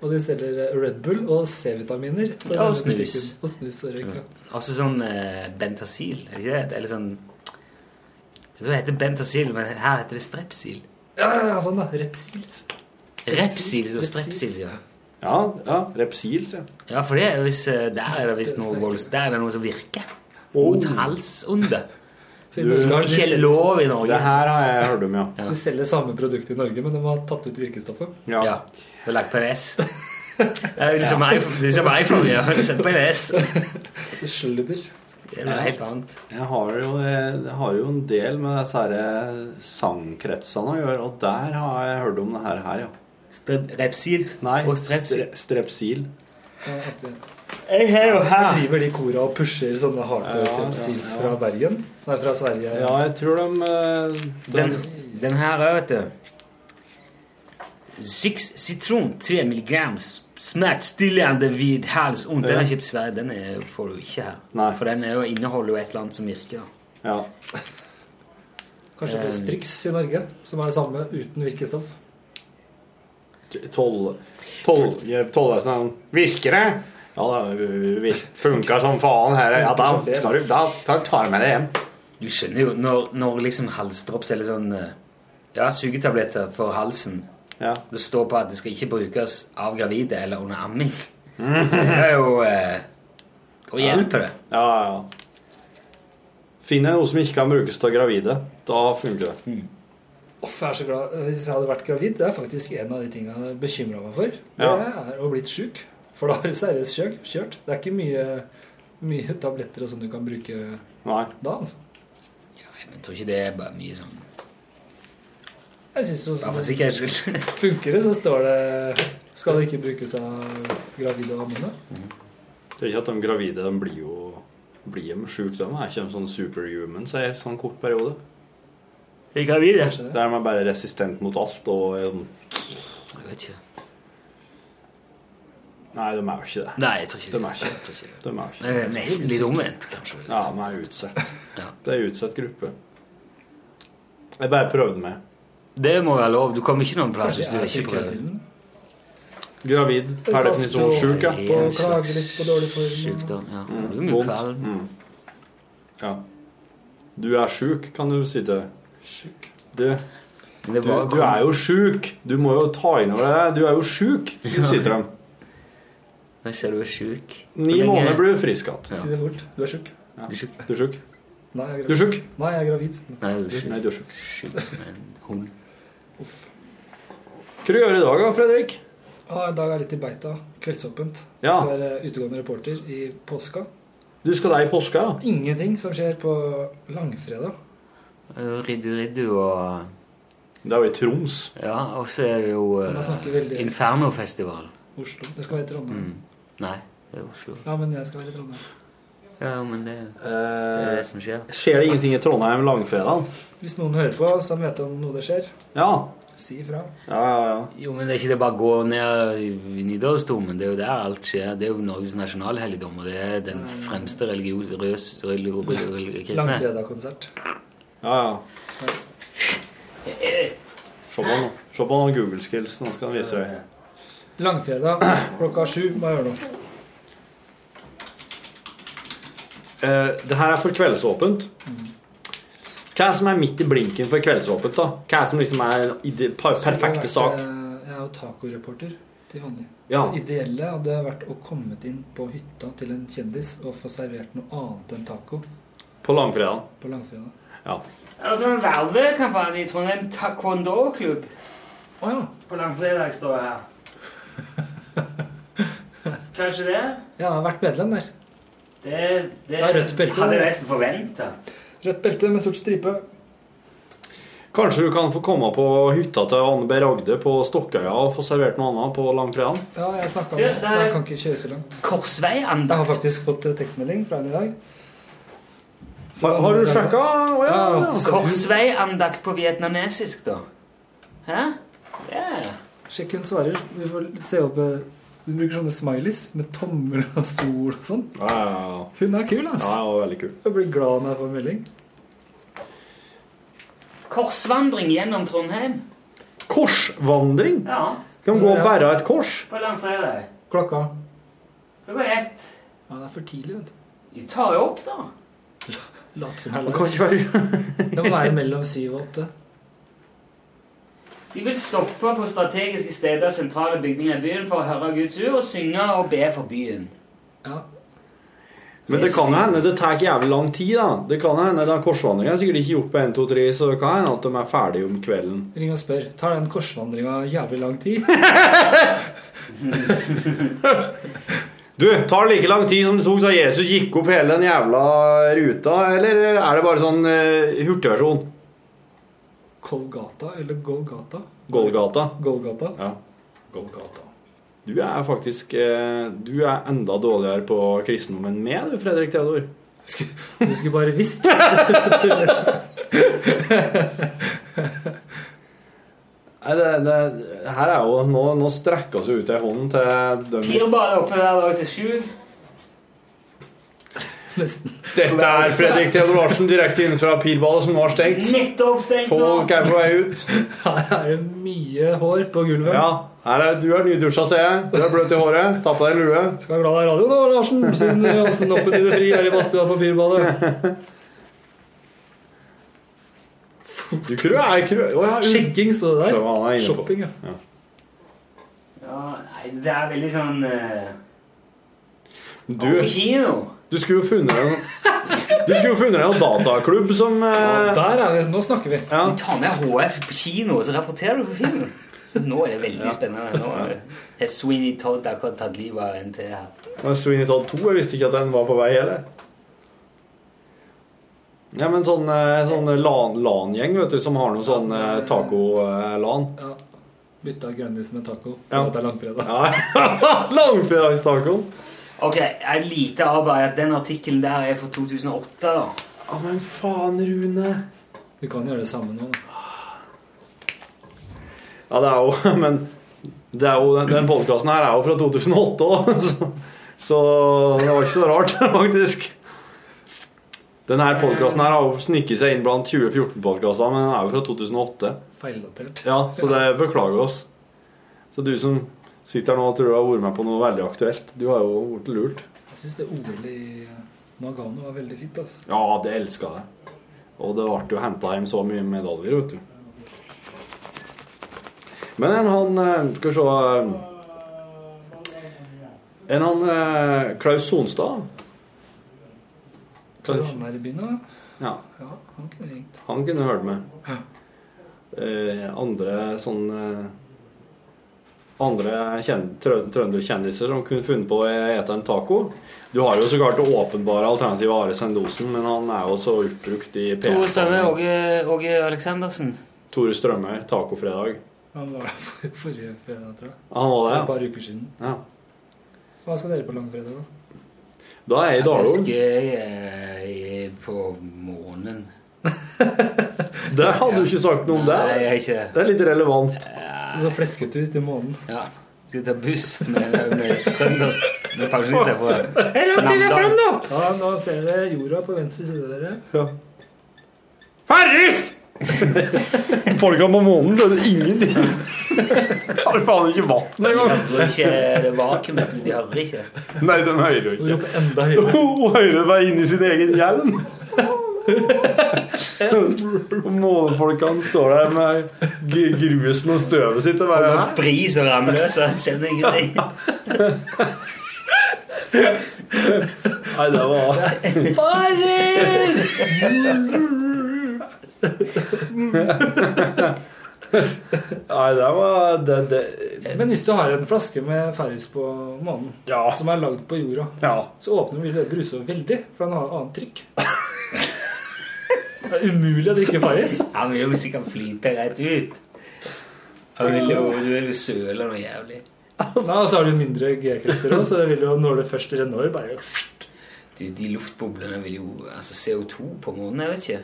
og de selger Red Bull og C-vitaminer. Ja, og snus. Og snus og røyk. ja. Også sånn eh, Bentasil, er det ikke det? Eller sånn Jeg tror det heter Bentasil, men her heter det Strepsil. Ja, ja, sånn da. Repsils. Repsils og Strepsils, ja. Ja, ja. Repsils, ja. Ja, for det er hvis, eh, der er det visst noe Der er det noe som virker. Oh. Mot halsonde. Har Ikke lov i Norge. Det her har jeg hørt om, ja. De selger samme produkt i Norge, men de har tatt ut virkestoffet. Ja. Ja. Og lagt på en S. Det er liksom ja. iPhone ja. Sett på en S. Det sludder. Det er noe helt annet. Jeg har jo, jeg har jo en del med disse eh, sangkretsene å gjøre, og der har jeg hørt om det her, her ja. Repsil Nei, og Strepsil. strepsil. De- Jeg har jo her Driver de kora og pusher sånne harde Ja, strepsils ja, ja. fra Bergen? Nei, fra Sverige. Ja, jeg tror de, eh, de Den, den her òg, vet du. Six citron, 3 mg smertestillende vid halsont. Den er kjøpt i Sverige. Den er, får du ikke her. For den er jo, inneholder jo et eller annet som virker. Ja. Kanskje for Eh. Strix i Norge, som er det samme uten virkestoff. Toll... Tollvesenet Virker det? Ja, det funker funka som faen her. Ja, da skal du Da, da tar jeg med det hjem. Du skjønner jo, når, når liksom halsdrops eller sånn eh, Ja, sugetabletter for halsen Det står på at det skal ikke brukes av gravide eller under amming. Så det er jo eh, Da hjelper det. Ja, ja, ja. Finner jeg noe som ikke kan brukes til gravide, da funker det. Uff, jeg er så glad. Hvis jeg hadde vært gravid, det er faktisk en av de tingene jeg bekymra meg for. Det Ja. er å blitt sjuk. For da har du seriøst kjørt. kjørt. Det er ikke mye, mye tabletter og sånn du kan bruke Nei. da. altså. Jeg tror ikke det er bare mye sånn Jeg synes jo Bare for sikkerhets skyld. [laughs] Funker det, så står det Skal det ikke brukes av gravide og ammende? Det er ikke at de gravide de blir jo blir de syke, de. Er ikke de sånn superhuman i en sånn kort periode? De gravide? Der er man bare resistent mot alt og er sånn- Jeg vet ikke. Nei, de er jo ikke det. Nei, jeg tror ikke de det. er ikke. Ikke De er ikke. Det er nesten litt omvendt, kanskje. Ja, de er utsatt. Det er utsatt gruppe. Jeg bare prøvde meg. Det må være lov. Du kommer ikke noen plass hvis du er ikke prøver. Gravid per definisjon sjuk, ja. Dårlig form. Sykdom, ja. Mm, vondt. Mm. Ja. Du er sjuk, kan du si til Sjuk. Du, du, du er jo sjuk. Du må jo ta inn over deg. Du er jo sjuk, du sier til. Jeg ser du er sjuk. Ni måneder blir du frisk igjen. Si det fort. Du er sjuk. Ja. Du er sjuk. Du er sjuk. Nei, jeg er gravid. Nei, jeg er gravid. Nei, du er sjuk. Nei, du er sjuk. Sjuk som en hund. Uff. Hva gjør du i dag, da, Fredrik? Ah, I dag er jeg litt i beita. Kveldsåpent. Ja. Så er jeg utegående reporter i påska. Du skal deg i påska? Ingenting som skjer på langfredag. Riddu Riddu og Det er jo i Troms. Ja, og så er det jo uh, Infernofestival. Oslo. Det skal være i Trondheim. Mm. Nei, det er Oslo. Ja, men jeg skal være i Trondheim. Ja, men det, det Eh, er det som skjer. skjer det ingenting i Trondheim langfredag? Hvis noen hører på som vet om noe det skjer, Ja. si ifra. Ja, ja, ja. Jo, men det er ikke det bare å gå ned i Nidarosdomen. Det er jo der alt skjer. Det er jo Norges nasjonalhelligdom, og det er den fremste religiøse kristne. Langfredagskonsert. Ja, ja. Se på nå. Se på noen Google skills. Nå skal han vise deg. Langfredag klokka sju. Hva gjør du? Uh, det her er for kveldsåpent. Hva er det som er midt i blinken for kveldsåpent? da? Hva er det som liksom er per- perfekte sak? Jeg er jo tacoreporter til vanlig. Ja. Det ideelle hadde vært å komme inn på hytta til en kjendis og få servert noe annet enn taco På langfredag. på langfredag. Ja. Altså en vervekampanje i Trondheim taekwondo-klubb. Å ja. På langfredag står det her. [laughs] Kanskje det? Jeg har vært medlem der. Det, det Ja, rødt belte. hadde jeg nesten forventa. Rødt belte med sort stripe. Kanskje du kan få komme på hytta til Anne B. Ragde på Stokkøya og få servert noe annet på langfredagen? Ja, jeg snakka om det. det er- Jeg kan ikke kjøre så langt. Korsveiandakt. Jeg har faktisk fått tekstmelding fra henne i dag. Har, har du sjekka? Oh, ja, ja. Korsveiandakt på vietnamesisk, da. Hæ? Yeah. Sjekk hun svarer. Vi får se opp eh, Hun bruker sånne smileys med tommel og sol og sånn. Ja, ja, ja. Hun er kul, Ja, altså. ja, veldig kul. Jeg blir glad når jeg får melding. Korsvandring gjennom Trondheim. Korsvandring? Ja. Kan gå og bære et kors? På langfredag. Klokka. Klokka ett. Ja, det er for tidlig, vet du. Du tar jo opp, da. [laughs] Lat som Det kan ikke være [laughs] Det må være mellom syv og åtte. De vil stoppe på strategiske steder og sentrale bygninger i byen for å høre Guds ord og synge og be for byen. Ja. Men det kan jo hende det tar jævlig lang tid. da Det kan jo hende den korsvandringa er sikkert ikke gjort på 1, 2, 3, så det kan hende at de er ferdige om kvelden. Ring og spør. Tar den korsvandringa jævlig lang tid? [laughs] [laughs] Du, tar det like lang tid som det tok da Jesus gikk opp hele den jævla ruta, eller er det bare sånn uh, hurtigversjon? Kolgata eller Golgata? Golgata. Golgata. Ja. Golgata. Du er faktisk uh, Du er enda dårligere på kristendom enn meg, du, Fredrik Theodor. Du skulle bare visst. [laughs] [laughs] Nei, det, det, her er jo Nå, nå strekker vi ut ei hånd til dem Pirbadet oppe hver dag til sju. Dette er Fredrik Theodor Larsen direkte inn fra Pilballet, som nå har stengt. Nettopp stengt. Folk er på vei ut. Her er det mye hår på gulvet. Ja, her er, Du er nydusja, ser jeg. Du er bløt i håret. Ta på deg lue. Skal være glad er radio, da, Larsen. Siden åssen oppen i det fri her i badstua på Pirbadet. Du krø er krø... Oh, ja, Sjekking står det der. er. Shopping, ja. Ja. Ja, nei, det er veldig sånn uh, Du, du skulle jo funnet en Du skulle jo funnet en dataklubb som eh, Der er det, Nå snakker vi. ja. Vi tar med HF på kino, og så rapporterer du på filmen. Så nå er det veldig spennende. Nå har Sweeney Todd akkurat tatt livet av en til her. Men Sweeney Todd 2, jeg visste ikke at den var på vei heller. Ja, men sånn, eh, sånn LAN- LAN-gjeng, vet du, som har noe sånn eh, taco-LAN. Ja. Bytta Grandis med taco. For Ja. at det er langfredag. Ja, [laughs] Langfredagstacoen. Ok, Jeg lite av bare at den artikkelen der er fra 2008. da. Ja, men faen, Rune. Vi kan gjøre det samme nå. da. Ja, det er jo [laughs] Men det er jo, den, den podkasten her er jo fra 2008 òg, [laughs] så, så det var ikke så rart, faktisk. Den her podkasten her har jo snikket seg inn blant 2014-podkaster, men den er jo fra 2008. Feildatert. Ja, så det beklager oss. Så du som sitter her nå og tror du har vært med på noe veldig aktuelt, du har jo blitt lurt. Jeg syns det OL i Nagano var veldig fint. altså. Ja, det elska jeg. Og det ble jo henta hjem så mye medaljer, vet du. Men en han eh, Skal vi se eh, En han eh, Klaus Sonstad Kan han være i byen, da? Ja, Ja, han kunne ringt. han kunne hørt med. Ja. Eh, andre sånn eh, Andre kjen- trø- trønderkjendiser som kunne funnet på å ete en taco. Du har jo så klart det åpenbare alternativet Are Sendosen, men han er jo så utbrukt i Tore Strømme, P1. Åge, Åge Aleksandersen. Tore Strømme, tacofredag. Han var der for, forrige fredag, tror jeg. Han var det, Et par uker siden. ja. Hva skal dere på langfredag, da? Da er jeg i Jeg Dalom. jeg er på månen. [laughs] Det hadde du ikke sagt noe om Nei, jeg det. er ikke det. Det er litt relevant. Så, så flesket ut i månen. Ja. Skal ta buss med, med trønders med pensjonister fra Namdalen. Ja, nå ser dere jorda på venstre side, dere. Farris! Folka på månen skjønner ingenting. [laughs] Har faen ikke vann engang. Det ikke vakuumet, de hører ikke. Nei, de hører jo ikke. enda høyere. [laughs] Hun hører bare inni sin egen hjelm. Og [laughs] Månefolkene står der med grusen og støvet sitt og bare Og bris og ramløse, kjenner ingenting. Nei, det var Farris! [laughs] Nei, det var det, det. Men hvis du har en flaske med Farris på månen, Ja. som er lagd på jorda, ja. så åpner vi det bruse veldig, for den har annet trykk. [laughs] Det er umulig å drikke Farris. Han vil jo sikkert flyte rett ut. Han vil jo, du vil jo søle noe jævlig. Nei, og så har du mindre G-krefter òg, så det vil jo, når det først renner over, bare Du, de luftboblene vil jo Altså CO2 på månen, jeg vet ikke.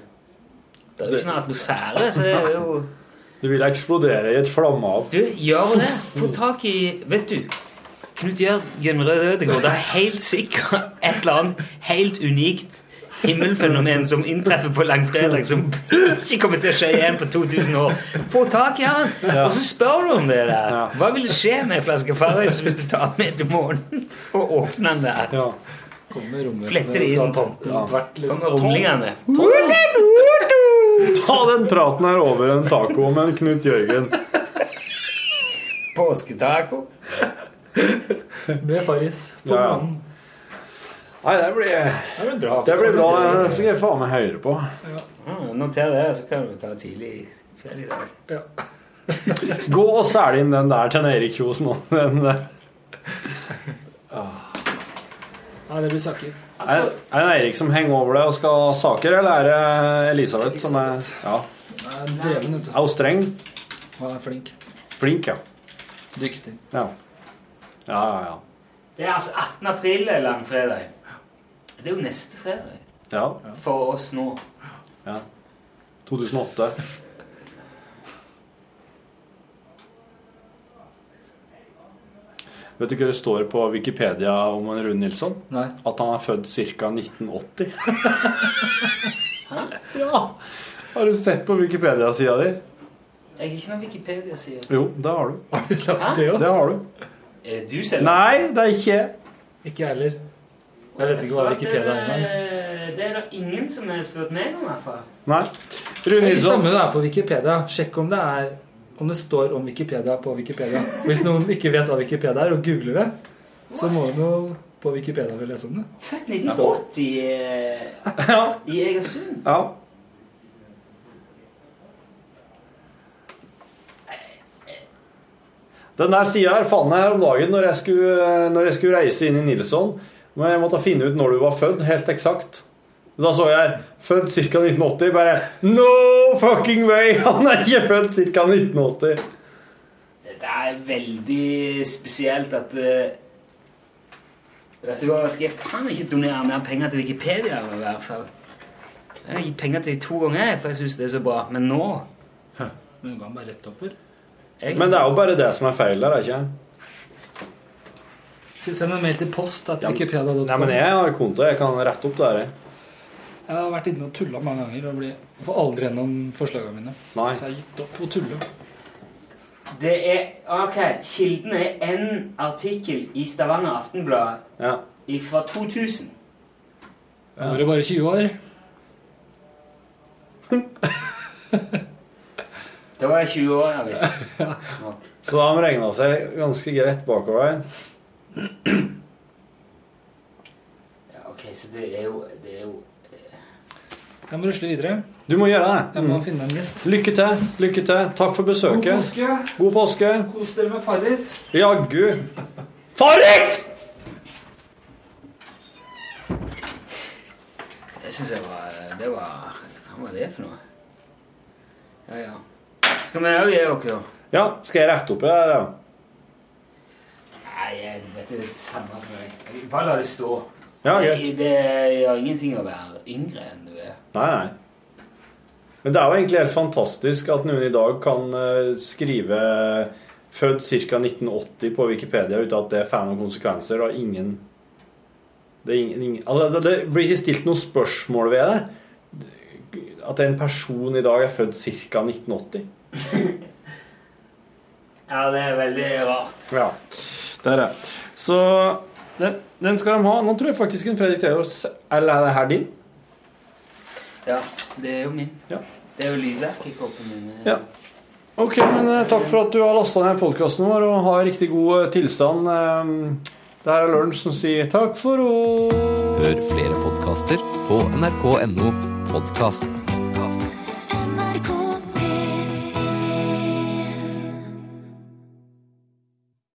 Det er jo ikke noen atmosfære, så det er jo [laughs] Du vil eksplodere i et flammehav. Du, gjør det. Få tak i Vet du, Knut Jørgen Rødegård det er helt sikkert et eller annet helt unikt himmelfenomen som inntreffer på langfredag, som ikke kommer til å skje igjen på 2000 år. Få tak i han, og så spør du om det der. Hva vil skje med en flaske Farris hvis du tar den med til månen og åpner den der? Ja. kommer romvesenet Fletter det inn tvert. Liksom. Kommer rumlingene. [laughs] Ta den praten her over en taco med en Knut Jørgen. Påsketaco. Med Farris på Ja, ja. Nei, det blir, Det blir bra. det blir bra. Det skal jeg faen meg høre på. Ja, Noter det, så kan vi ta tidlig i kveld i dag. Ja. [laughs] Gå og selg inn den der til Erik Kjos nå. [laughs] Den der. Nei, det blir saker. Er, er det Eirik som henger over deg og skal ha saker, eller er det Elisabeth som er Ja. Jeg er dreven, vet du. Er hun streng? Hun er flink. Flink, ja. Dyktig. Ja, ja, ja. ja. Det er altså 18. april er langfredag. Det er jo neste fredag. ja. For oss nå. ja. 2008. Vet du hva det står på Wikipedia om en Rune Nilsson? Nei. At han er født ca. 1980. Hæ? ja! Har du sett på Wikipedia-sida di? Jeg har ikke noen Wikipedia-side. Jo, det har du. Har du lagt Hæ? det? Det har du. Er det du selv? Nei, det er ikke Ikke jeg heller. Jeg vet ikke hva Wikipedia er engang. engang. Det er da ingen som har spurt meg om, i hvert fall. Nei. Rune Det Nilsson. samme det er på Wikipedia. Sjekk om det er om det står om Wikipedia på Wikipedia. Hvis noen ikke vet hva Wikipedia er, og googler det, så må de jo på Wikipedia for å lese om det. Født 1980 eh, Ja. i Egersund. ja. Den der sida her fant jeg her om dagen når jeg, skulle, når jeg skulle reise inn i Nilsson. Men jeg måtte finne ut når du var født, helt eksakt. Da så jeg født ca. 1980. Bare No fucking way! [laughs] Han er ikke født ca. 1980. Det er veldig spesielt at uh, skal jeg faen ikke donere mer penger til Wikipedia, i hvert fall. Jeg har gitt penger til dem to ganger, for jeg syns det er så bra. Men nå Men kan bare rette opp, jeg, Men det er jo bare det som er feil der, ikke? ikke Send en mail til post at wikipedia.com. Ja, men jeg har konto, jeg kan rette opp det her. Jeg. Har vært inne og tulla mange ganger og blir, får aldri gjennom forslagene mine. Nei. Så jeg har gitt opp å tulle. Det er Ok, kilden er en artikkel i Stavanger Aftenblad Ja. fra 2000. Da var det bare 20 år. [laughs] Da var jeg 20 år, ja visst. Så de regna seg ganske greit bakover. Ja, ok, så det er jo, det er jo Jeg må rusle videre. Du må gjøre det. Jeg må Mm. finne en list. Lykke til. lykke til. Takk for besøket. God påske! God påske. Kos dere med Farris. Jaggu. Farris! Det syns jeg var Det var Hva var det for noe? Ja, ja. Skal vi òg gi dere, da? Ja, skal jeg rette opp det her? Ja. Nei, jeg vet det er det samme Bare la det stå. Ja, det, greit. det gjør ingenting å være yngre enn du er. Nei, nei. Men det er jo egentlig helt fantastisk at noen i dag kan eh, skrive født ca. 1980 på Wikipedia uten at det får noen konsekvenser. Og ingen det, er ingen, ingen altså, det, det blir ikke stilt noe spørsmål ved det. At en person i dag er født ca. 1980. [laughs] Ja, det er veldig rart. Ja, det er det. Så den, den skal de ha. Nå tror jeg faktisk en Fredrik Theodor Eller er det her din? Ja, det er jo min. Ja. Det er jo lydverket i kroppen min. Ja. Ok, men eh, takk for at du har lasta ned podkasten vår og har riktig god eh, tilstand. Eh, det her er Lunsj som sier takk for å Hør flere podkaster på nrk.no podkast.